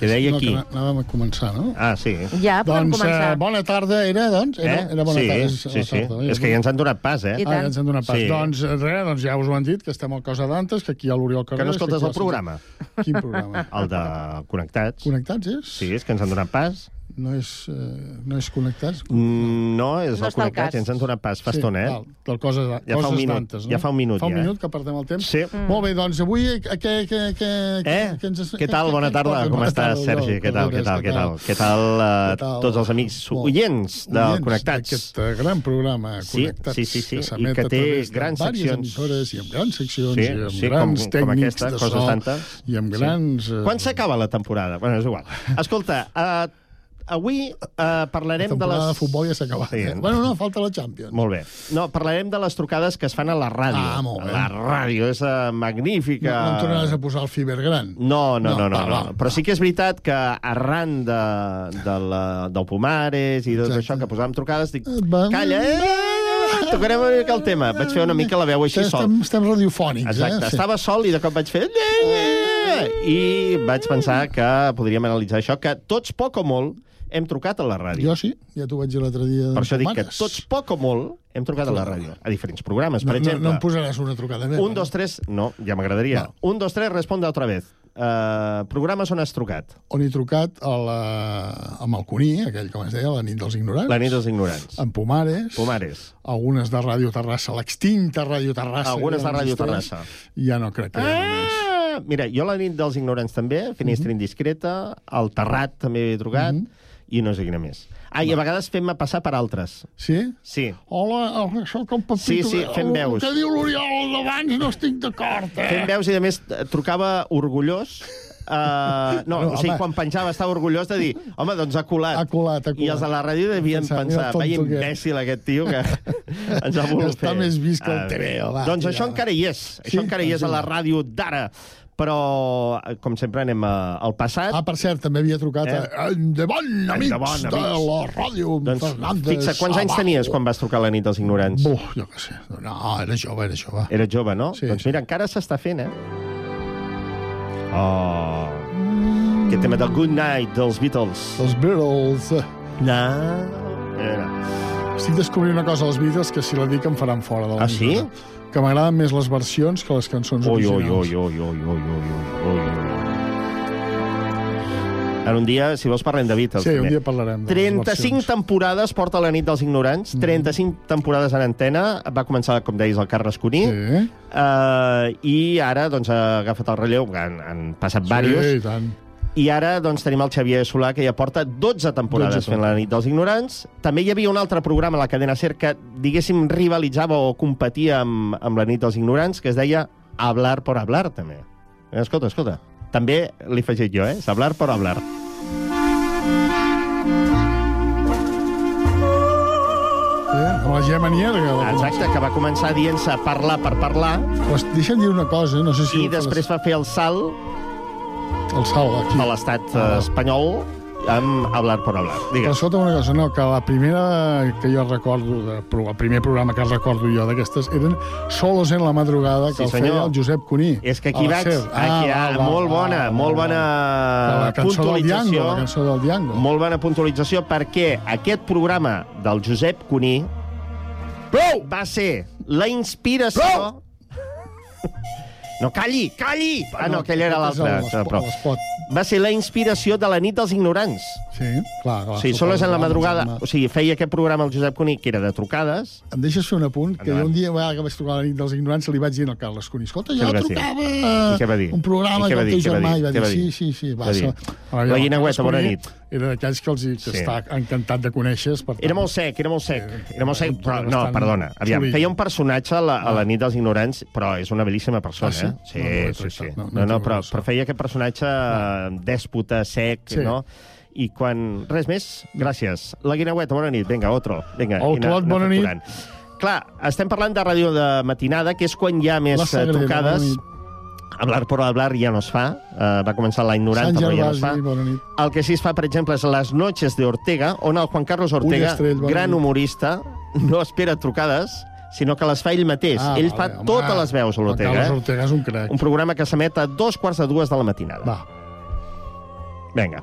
Què deia no, qui? que anàvem a començar, no? Ah, sí. Ja, podem doncs, començar. Eh, bona tarda era, doncs? Era, Eh? era bona sí, tarda. sí, la sí. tarda. És que ja ens han donat pas, eh? Ah, ja ens han donat pas. Sí. Doncs eh, res, doncs ja us ho han dit, que estem al Cosa d'Antes, que aquí hi ha l'Oriol Que Carreras. no escoltes aquí el programa. Quin programa? El de Connectats. Connectats és? Sí, és que ens han donat pas. No és, eh, no és Connectats? Mm, No, és No el i ens han donat pas fa estona, eh? Val, del Coses, Ja fa un coses minut, d'Antes, no? ja fa un minut, Fa un ja, eh? minut que perdem el temps. Sí. Mm. Molt bé, doncs avui eh, què, què, què, Eh? què ens... Què tal? Bona tarda. Com estàs, Sergi? Què tal, què tal, què tal? Què tal, Què eh, tal? tots els amics oients de Oients Connectats? D'aquest eh, gran programa, Sí, Connectats, sí, sí, sí, que i s'emet que a té través de grans diverses seccions. emissores, i amb grans seccions, Sí, i amb sí, grans com- com tècnics aquesta, de coses so, tantes. i amb Sí. grans... eh, Quan s'acaba la temporada? Bueno, és igual. Escolta, uh, avui eh, parlarem La de les... de futbol ja s'ha acabat. Sí. Sí. Bueno, no, falta la Champions. Molt bé. No, parlarem de les trucades que es fan a la ràdio. Ah, molt bé. La ràdio és uh, magnífica. No, no tornaràs a posar el fiber gran. No, no, no, no, No, va, no. va. Però sí que és veritat que arran de, de la, del Pomares i de tot Exacte. això que posàvem trucades, dic, Va. calla, eh, tocarem una mica el tema. Vaig fer una mica la veu així sol. Estem, estem radiofònics, Exacte, eh? estava sol i de cop vaig fer... I vaig pensar que podríem analitzar això, que tots poc o molt hem trucat a la ràdio. Jo sí, ja t'ho vaig dir l'altre dia. Per això dic que tots poc o molt hem trucat a la ràdio, a diferents programes, per no, exemple. No, no em posaràs una trucada meva. Un, dos, tres... No, ja m'agradaria. No. Un, dos, tres, responde otra vez. Uh, programes on has trucat? On he trucat a la, amb el Cuní, aquell, com es deia, la nit dels ignorants. La nit dels ignorants. En Pomares. Pomares. Algunes de Ràdio Terrassa, l'extinta Ràdio Terrassa. Algunes de Ràdio. Terrassa. Ja no crec que només. Ah, mira, jo la nit dels ignorants també, Finestra Indiscreta, el Terrat també he trucat, i no sé quina més. Ah, i a vegades fem-me passar per altres. Sí? Sí. Hola, sóc el Pepito. Sí, sí, fem el, veus. El que diu l'Oriol d'abans no estic d'acord, eh? Fent veus i, a més, trucava orgullós Uh, no, No, o sigui, home. quan penjava estava orgullós de dir home, doncs ha colat. Ha colat, ha colat. I els de la ràdio devien Pensar, pensar, vaya tonto que és." imbècil aquest tio que ens ha volgut Està fer. més vist que el Ah, TVO, va, Doncs tira, això va. encara hi és. Sí? Això encara hi és a la ràdio d'ara. Però, eh, com sempre, anem a, al passat. Ah, per cert, també havia trucat Eh? a Endavant, amics, Endavant, de amics. la ràdio doncs, Fernández. fixa, quants anys tenies quan vas trucar a la nit dels ignorants? Buf, jo què sé. No, era jove, era jove. Eres jove, no? Sí. Doncs mira, encara s'està fent, eh? Oh... Aquest tema del Good Night dels Beatles. Els Beatles. No. Mira. Estic descobrint una cosa als Beatles que si la dic em faran fora de la Ah, sí? Que m'agraden més les versions que les cançons Ui, originals. ui. En un dia, si vols, parlem de Beatles. Sí, un també. dia parlarem de les 35 versions. Mhm. temporades porta la nit dels ignorants, 35 temporades en antena, va començar, com deies, el Carles Cuní, Sí, uh, i ara doncs, ha agafat el relleu, han, han passat sí, sí, diversos, i ara doncs, tenim el Xavier Solà, que ja porta 12 temporades 12 fent la nit dels ignorants. També hi havia un altre programa a la cadena SER que, diguéssim, rivalitzava o competia amb, amb la nit dels ignorants, que es deia Hablar por hablar, també. Escolta, escolta. També l'he afegit jo, eh? Hablar por hablar. Eh? Amb la Gemma Nierga. Exacte, que va començar dient-se parlar per parlar, Pues deixa'm dir una cosa, no sé si... i després va fer el salt El salt, aquí. a l'estat eh, espanyol amb Hablar por hablar. Digues. escolta una cosa, no, que la primera que jo recordo, de, el primer programa que recordo jo d'aquestes, eren Solos en la madrugada, que Sí, el senyor. feia el Josep Cuní. És que aquí vaig... SER. Aquí, ah, molt bona, molt bona La cançó del puntualització. Diango, la cançó del Diango. Molt bona puntualització, perquè aquest programa del Josep Cuní Prou! va ser la inspiració... Prou! No, calli, calli! Ah, no, aquell era l'altre. Però va ser la inspiració de la nit dels ignorants. Sí, clar, clar. O sigui, soles en la madrugada. O sigui, feia aquest programa el Josep Cuní, que era de trucades. Em deixes fer un apunt? Que jo un dia va, que vaig trucar a la nit dels ignorants li vaig dir al Carles Cuní, escolta, jo trucava I què va dir? un programa I què que va el dir? teu germà i va dir, sí, sí, sí. Va, La Carles bona nit. Era d'aquells que, els, que Sí. està encantat de conèixer. Per tant, Era molt sec, era molt sec. Era molt sec, però no, perdona. Aviam, feia un personatge a la, a la nit dels ignorants, però és una bel·líssima persona, Ah, sí? eh? No, no l'he sí, sí. no, no No, no, però, però feia aquest personatge eh, dèspota, sec, Sí. no? I quan... Res més? Gràcies. La guineueta, bona nit. Vinga, otro. Vinga, anar- Clot, bona nit. Clar, estem parlant de ràdio de matinada, que és quan hi ha més eh, trucades. bona nit. Hablar por hablar ja no es fa. Uh, va començar l'any 90, Sant però ja no es fa. El que sí es fa, per exemple, és Les noches de Ortega, on el Juan Carlos Ortega, Estrell, gran nit. humorista, no espera trucades, sinó que les fa ell mateix. Ah, ell vale, fa home. totes les veus a l'Ortega. Carles Eh? Ortega és un crac. Un programa que s'emet a dos quarts de dues de la matinada. Va. Vinga.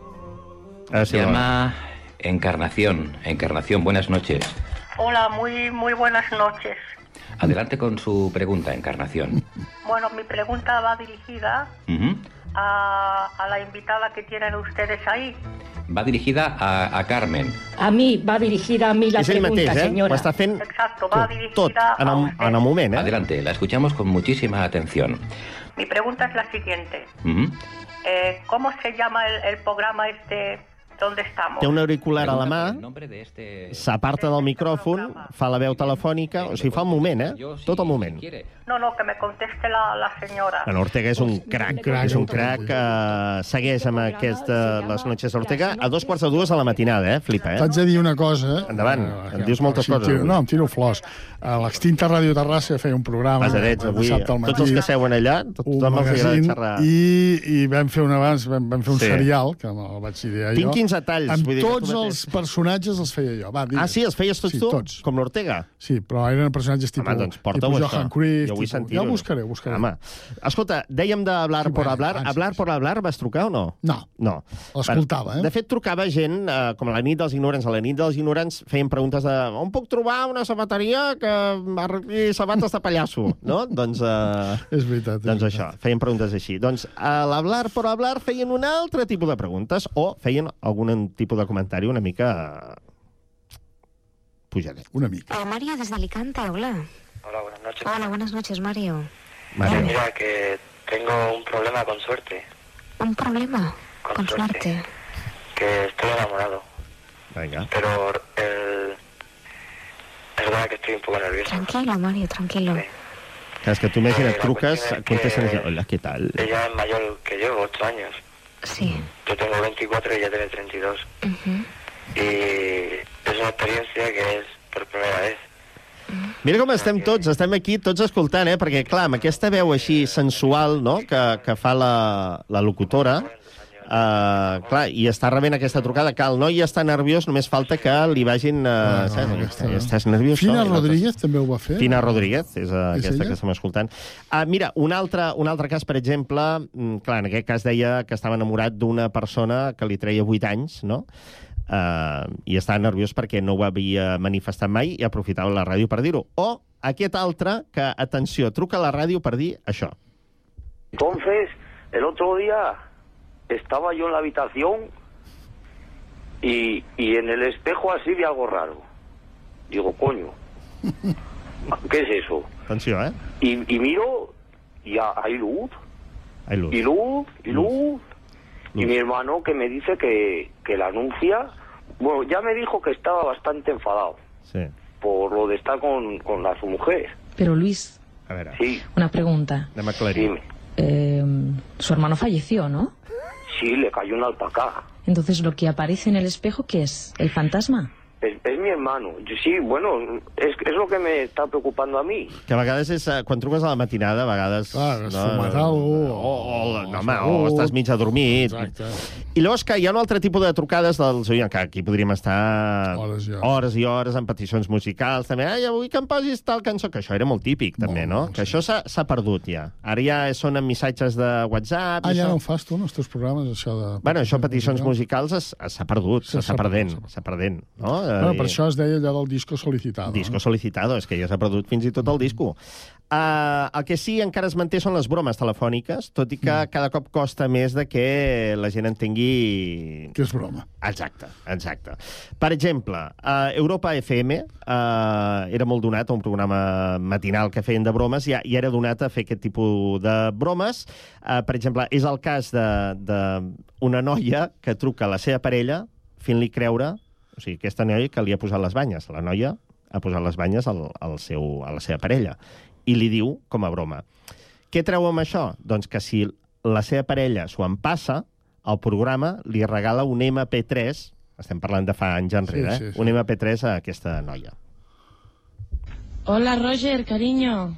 A veure si Se la- llama Encarnación. Encarnación, buenas noches. Hola, muy, muy buenas noches. Adelante con su pregunta, Encarnación. Bueno, mi pregunta va dirigida a, a la invitada que tienen ustedes ahí. Va dirigida a, a Carmen. A mí, va dirigida a mí la ell pregunta, mateix, eh? està fent Exacto, va dirigida tot, en a el, usted. en el moment, eh? Adelante, la escuchamos con muchísima atención. Mi pregunta es la siguiente. Eh, ¿Cómo se llama el, el programa este ¿Dónde estamos? té un auricular a la mà, s'aparta del micròfon, fa la veu telefònica, o sigui, fa un moment, eh? Tot el moment. No, no, que me conteste la, la señora. Bueno, Ortega és un crac, és un crac que segueix amb aquesta Les Noches d'Ortega a dos quarts de dues a la matinada, eh? Flipa, eh? T'haig de dir una cosa... Endavant, em dius moltes sí, coses. Tiro, no, em tiro flors. A l'extinta Ràdio Terrassa feia un programa... Pesadets, avui, tots els que seuen allà, tothom els agrada xerrar. I, I vam fer un abans, vam, vam fer un Sí. serial, que me'l vaig idear Tinc jo. 15 talls, Amb vull dir tots els personatges els feia jo. Va, digues. Ah, sí? Els feies tots sí, tu? Tots. Com l'Ortega? Sí, però eren personatges tipus, Home, doncs tipus. Johan Cruyff. Jo vull sentir-ho. Ja ho buscaré, ho buscaré. Home, escolta, dèiem d'hablar Sí, por hablar. abans, Hablar por hablar vas trucar o no? No. No. L'escoltava, eh? De fet, trucava gent, eh, com a la nit dels ignorants. A la nit dels ignorants feien preguntes de on puc trobar una sabateria que arregli sabates de pallasso, no? doncs... Eh, és veritat. doncs això, feien preguntes així. Doncs a l'hablar por hablar feien un altre tipus de preguntes o feien algun tipus de comentari una mica pujadet. Una mica. Oh, Mario, desde Alicante, hola. Hola, buenas noches. Hola, buenas noches, Mario. Mario. Mira, que tengo un problema con suerte. ¿Un problema? Con, Con suerte. Que estoy enamorado. Venga. Pero el... es verdad que estoy un poco nervioso. Tranquilo, Mario, tranquilo. Clar, és que tu imagina't, Eh, la truques, qüestió és contestes que- què tal? Ella es mayor que yo, 8 años. Sí. Yo tengo 24 y ella tiene 32. Y es una experiencia que es por primera vez. Mira com estem tots, estem aquí tots escoltant, eh? Perquè, clar, amb aquesta veu així sensual, no?, que, que fa la, la locutora, Uh, clar, i està rebent aquesta trucada que el noi està nerviós, només falta que li vagin... Uh, no, saps? aquesta- Estàs nerviós? Fina no? Rodríguez també ho va fer. Fina Rodríguez, és, uh, És aquesta ella? que estem escoltant. Uh, mira, un altre, un altre cas, per exemple, mm, clar, en aquest cas deia que estava enamorat d'una persona que li treia 8 anys, no?, uh, i estava nerviós perquè no ho havia manifestat mai i aprofitava la ràdio per dir-ho. O aquest altre que, atenció, truca a la ràdio per dir això. Entonces, el otro día estaba yo en la habitación y, y en el espejo así vi algo raro. Digo, coño, ¿qué es eso? Atenció, eh? Y, y miro y ha- hay luz, Hay luz. y luz, y luz. Y mi hermano que me dice que, que la anuncia, bueno, ya me dijo que estaba bastante enfadado Sí. por lo de estar con, con la, su mujer. Pero Luis, A veure, Sí, una pregunta. dime. Eh, su hermano falleció, ¿no? Sí, le cayó una alpaca. Entonces lo que aparece en el espejo, ¿qué es? ¿El fantasma? Es, es mi hermano. Yo, sí, bueno, es, es lo que me está preocupando a mí. Que a vegades és... eh, Quan truques a la matinada, a vegades... Clar, has fumat alguna O, o, no, home, segur. o estàs mig adormit. Exacte. I llavors que hi ha un altre tipus de trucades dels oients, que aquí podríem estar Hores i hores. hores i hores amb peticions musicals, també, ai, avui que em posis tal cançó, que això era molt típic, també, no? Que això s'ha s'ha perdut, ja. Ara ja són amb missatges de WhatsApp... Ah, i ja això. no ho fas tu, en els teus programes, això de... Bueno, això, peticions musicals, es- es- s'ha perdut, Sí, s'està s'ha perdent, s'està perdent, no? Bueno, per això es deia allò del disco solicitado. Disco solicitado, és que ja s'ha perdut fins i tot el disco. Uh, el que sí encara es manté són les bromes telefòniques, tot i que mm. cada cop costa més de que la gent entengui... Que és broma. Exacte, exacte. Per exemple, uh, Europa FM uh, era molt donat a un programa matinal que feien de bromes i, i era donat a fer aquest tipus de bromes. Uh, per exemple, és el cas d'una de, una noia que truca a la seva parella fent-li creure o sigui, aquesta noia que li ha posat les banyes. La noia ha posat les banyes al, al seu, a la seva parella i li diu com a broma. Què treu amb això? Doncs que si la seva parella s'ho empassa, el programa li regala un MP3, estem parlant de fa anys enrere, Sí, sí, eh? sí. un MP3 a aquesta noia. Hola, Roger, cariño.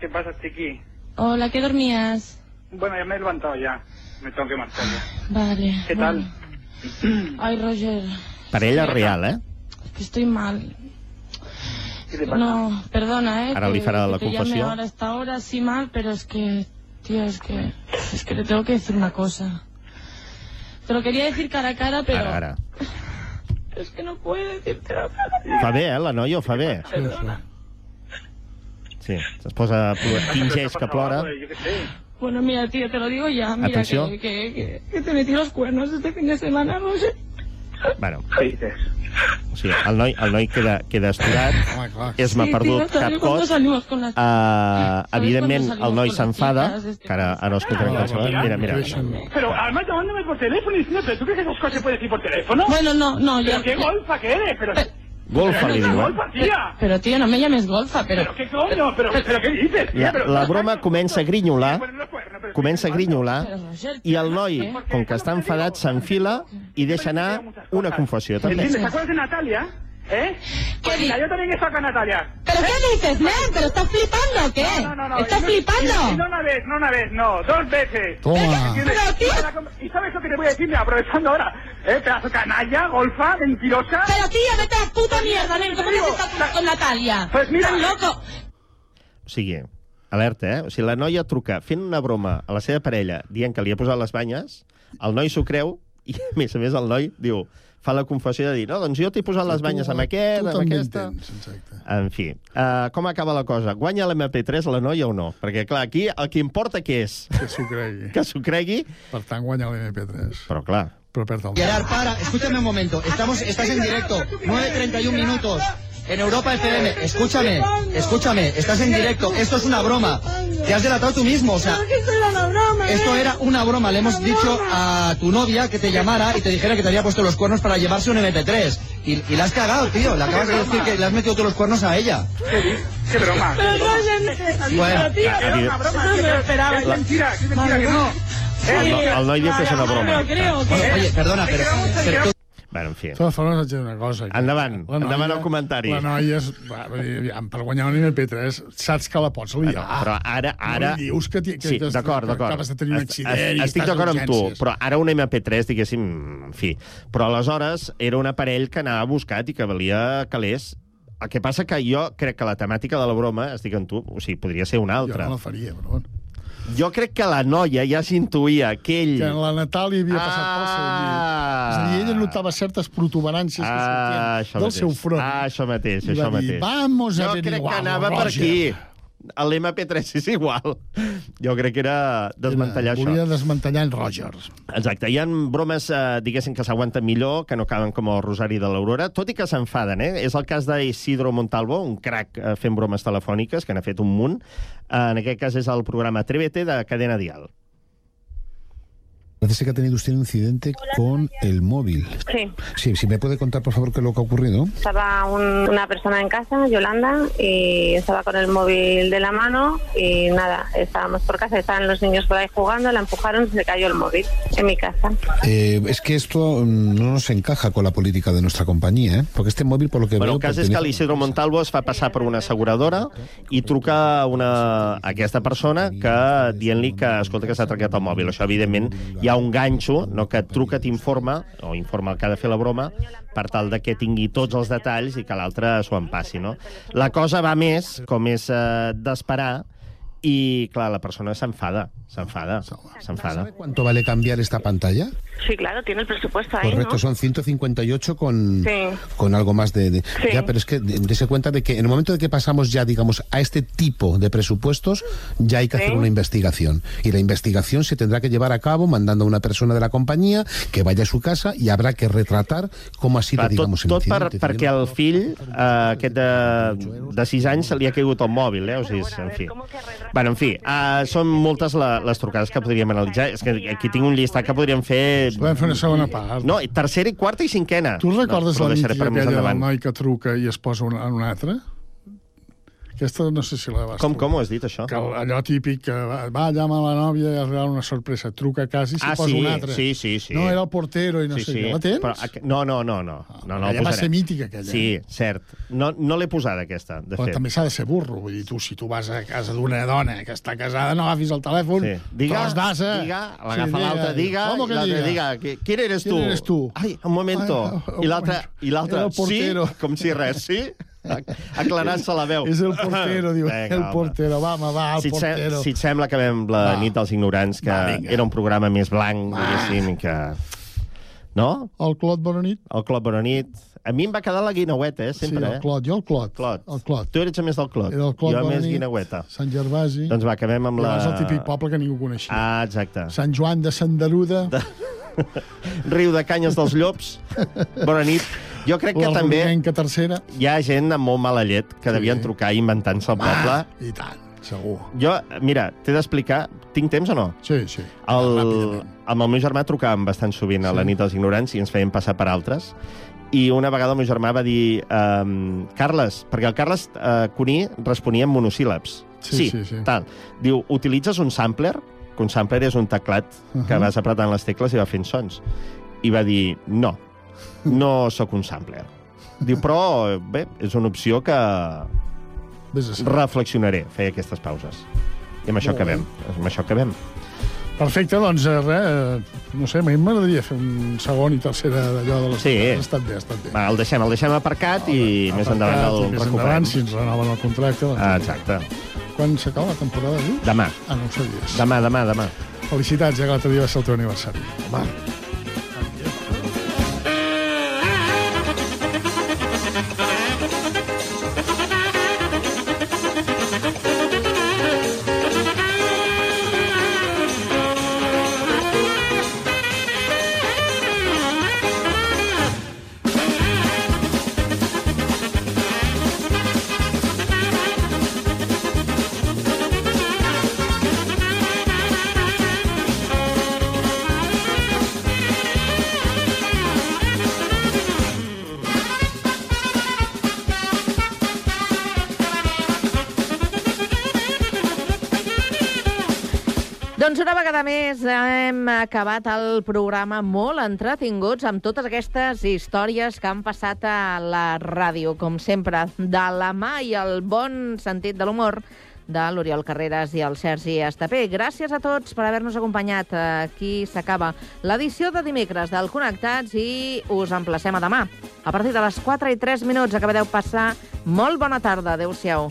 ¿Qué pasa, Chiqui? Hola, ¿qué dormías? Bueno, ya me he levantado ya. Me tengo que marchar ya. Vale. ¿Qué bueno. Ay, Roger, Parella real, eh? es que estoy mal. No, perdona, ¿eh? Ahora que- que la te llame confesión. ahora esta hora así mal, pero es que, tío, es que, es que te tengo que decir una cosa. Te lo quería decir cara a cara, pero Ara, ara. es que no puedo decirte la cara. Fa bé, eh? La noia ho fa bé. Perdona. Sí, es posa... Fingeix que plora. Sé. Bueno, mira, tío, te lo digo ya. Mira, Atención. que, que, que, que te metí los cuernos este fin de semana, Roger. Bueno, o sigui, el noi, el noi queda, queda esturat, és m'ha Sí, perdut tío, cap ¿sabes cuándo cos. las- Uh, ¿Sabes evidentment, el noi s'enfada, que- que ara, ara escoltarem cançó. Mira, mira. Pero además llamándome por teléfono y diciendo, ¿pero tú crees que esas cosas se pueden decir por teléfono? Bueno, no, no, ¿Pero yo- qué golfa que eres? Pero, Golfa, li pero, diuen. golfa, tía. Pero tío, no me llames golfa, pero... ¿Pero qué coño? ¿Pero, pero qué dices, tía? La, Pero, la broma comença a grinyolar, comença a grinyolar, i el noi, com que està enfadat, s'enfila i deixa anar una confessió, també. ¿Entiendes? ¿Te acuerdas de Natalia? ¿Eh? Pues mira, yo también he estado con Natalia. ¿Pero qué dices, Nen? ¿Pero estás flipando o qué? No, no, no. ¿Estás flipando? No una vez, no una vez, no, dos veces. Toma. Pero, tío- Y la com- ¿Y sabes lo que te voy a decir? Aprovechando ahora, ¿eh? Pedazo canalla, golfa, mentirosa. Pero tío, vete a la puta mierda, Nen. ¿Cómo estás con, Natalia? Pues mira- Estás loco. O sigui, alerta, eh? O sigui, la noia truca fent una broma a la seva parella dient que li ha posat les banyes, el noi s'ho creu i, a més a més, el noi diu fa la confessió de dir, no, doncs jo t'he posat les banyes amb aquest, tu amb aquesta... exacte. En fi, uh, com acaba la cosa? Guanya l'MP3 la noia o no? Perquè, clar, aquí el que importa què és? Que s'ho cregui. Que s'ho cregui, Per tant, guanya l'MP3. però clar... Però perd el... Gerard, para, escúchame un momento. Estamos, estás en directo. 9.31 minutos. En Europa FM. Escúchame, escúchame. Estás en directo. Esto es una broma. Te has delatado tú mismo, o sea. Esto era una broma. Le hemos dicho a tu novia que te llamara y te dijera que te había puesto los cuernos para llevarse un MP3. Y, y la has cagado, tío. Le acabas de decir que le has metido tú los cuernos a ella. Qué broma. Bueno, Era una broma. No me lo esperaba. Es mentira, es mentira que no. El, no, el noi diu que és una broma. Oye, perdona, pero... Bueno, en fi. De totes formes, haig de dir una cosa. que Endavant, noia- endavant el comentari. La noia, és, aviam, per guanyar un MP3, saps que la pots liar. No, però ara... ara... No dius que, que, sí, d'acord, d'acord. acabes de tenir un accident Estic d'acord amb tu, però ara un MP3, diguéssim, en fi. Però aleshores era un aparell que anava buscat i que valia calés. El que passa que jo crec que la temàtica de la broma, estic amb tu, o sigui, podria ser una Jo altra. no la faria, però bueno. Jo crec que la noia ja s'intuïa que ell... Que la Natàlia havia passat pel seu llit. És a dir, ella notava certes protuberàncies que Ah, sortien això del mateix. seu front. Ah, això mateix, I això va dir, mateix. vamos a jo crec que anava per Roger. Aquí. L'MP3 és igual. Jo crec que era desmantellar això. Volia desmantellar en Rogers. Exacte. Hi ha bromes, eh, diguéssim, que s'aguanten millor, que no acaben com el Rosari de l'Aurora, tot i que s'enfaden, eh? És el cas d'Isidro Montalvo, un crac eh, fent bromes telefòniques, que n'ha fet un munt. Eh, en aquest cas és el programa Atrévete de Cadena Dial. Parece que ha tenido usted un incidente con el móvil. Sí, Sí, si me puede contar, por favor, qué es lo que ha ocurrido. estaba un- una persona en casa, Yolanda, y estaba con el móvil de la mano y nada, estábamos por casa, estaban los niños por ahí jugando, la empujaron, se le cayó el móvil en mi casa. Eh, es que esto mm, no nos encaja con la política de nuestra compañía, ¿eh? Porque este móvil, por lo que Bueno, veo... el cas és que pertenece- l'Isidro Montalvo es fa passar per una asseguradora i truca a, una, a aquesta persona que dient-li que, escolta, que s'ha trencat el mòbil. Això, evidentment, hi ha un ganxo, no, que et truca, t'informa, o informa el que ha de fer la broma, per tal de que tingui tots els detalls i que l'altre s'ho empassi, no? La cosa va més, com és eh, d'esperar, i, clar, la persona s'enfada, s'enfada, s'enfada. ¿Cuánto vale cambiar esta pantalla? Sí, claro, tiene el presupuesto ahí, Correcto, ¿no? son 158 con, Sí. con algo más de... de- Sí. Ya, pero es que de- dése cuenta de que en el momento de que pasamos ya, digamos, a este tipo de presupuestos, ya hay que hacer una investigación. Y la investigación se tendrá que llevar a cabo mandando a una persona de la compañía que vaya a su casa y habrá que retratar cómo ha sido, Clar, digamos, el tot per, perquè al fill, eh, aquest de, de 6 anys, se li ha caigut el mòbil, eh? O sigui, en fi. Bueno, en fi, uh, són moltes la, les trucades que podríem analitzar. És que aquí tinc un llistat que podríem fer... Podem fer una segona part. No, tercera, i quarta i cinquena. Tu recordes no, la nit aquella del noi que truca i es posa un, en un altre? Aquesta no sé si la vas Com, com ho has dit, això? Que allò típic que va, llama la nòvia i es regala una sorpresa. Truca a casa i s'hi Ah, posa sí, un altre. sí, sí, sí. No, era el portero i no sí, sé sí. què. La tens? Però, no, no, no, no. no, no Aquella va ser mítica, aquella. Sí, cert. No, no l'he posada, aquesta, de Però fet. també s'ha de ser burro. Vull dir, tu, si tu vas a casa d'una dona que està casada, no agafis el telèfon, Sí. Diga, tros d'asa. diga, l'agafa l'altre, diga, ¿Cómo i que l'altre diga? diga, qui- ¿quién eres ¿Quién tú? eres tú? Ai, un momento. Ai, un I l'altre, moment. i l'altre, sí? Com si res, sí? Aclarant-se la veu. És el portero, diu. Vinga, el home. portero, va, home, va, el Si portero. si et sembla, acabem la Va. nit dels ignorants, que Va, vinga. era un programa més blanc, diguéssim, i que... No? El Clot, bona nit. El Clot, bona nit. A mi em va quedar la guineueta, eh, sempre, sí, el eh? Clot, jo el Clot. Clot. El Clot. Tu eres més del Clot. Era el Clot, jo més nit. guineueta. Sant Gervasi. Doncs va, acabem amb la... abans el típic poble que ningú coneixia. Ah, exacte. Sant Joan de Sandaruda. De... Riu de Canyes dels Llops. Bona nit. Jo crec que també tercera. hi ha gent amb molt mala llet que devien trucar inventant-se el poble. I tant, segur. Jo, mira, t'he d'explicar... Tinc temps o no? Sí, sí. El, amb el meu germà trucàvem bastant sovint a la nit dels ignorants i ens feien passar per altres. I una vegada el meu germà va dir... Um, Carles, perquè el Carles uh, Cuní responia en monosíl·labs. Sí, sí, sí. Tal. Diu, utilitzes un sampler? Que un sampler és un teclat uh -huh. que vas apretant les tecles i va fent sons. I va dir, no, no sóc un sampler. Diu, però, bé, és una opció que reflexionaré, feia aquestes pauses. I amb això Molt bé. acabem. Amb això acabem. Perfecte, doncs, eh, res, eh, no sé, a mi m'agradaria fer un segon i tercera d'allò de les... Sí. Ha estat bé, ha estat bé. Va, el deixem, el deixem aparcat i més endavant el Aparcat, i més recuperem. endavant, si ens renoven el contracte... Doncs, Ah, exacte. Quan s'acaba la temporada, dius? Demà. Ah, no ho sabies. Demà, demà, demà. Felicitats, ja que l'altre dia va ser el teu aniversari. Home. Acabat el programa molt entretinguts amb totes aquestes històries que han passat a la ràdio, com sempre, de la mà i el bon sentit de l'humor de l'Oriol Carreras i el Sergi Estapé. Gràcies a tots per haver-nos acompanyat. Aquí s'acaba l'edició de dimecres del Connectats i us emplacem a demà. A partir de les 4 i 3 minuts acabareu passar molt bona tarda. Adéu-siau.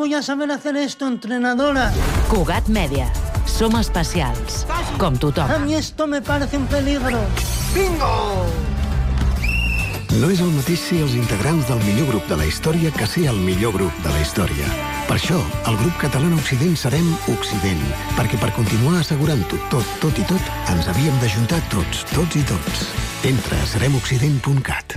Voy a saber hacer esto, entrenadora. Cugat Mèdia. Som especials, com tothom. A mí esto me parece un peligro. ¡Bingo! No és el mateix ser els integrants del millor grup de la història que ser el millor grup de la història. Per això, el grup català Occident serem Occident, perquè per continuar assegurant-ho tot, tot i tot, ens havíem d'ajuntar tots, tots i tots. Entra a seremoccident.cat.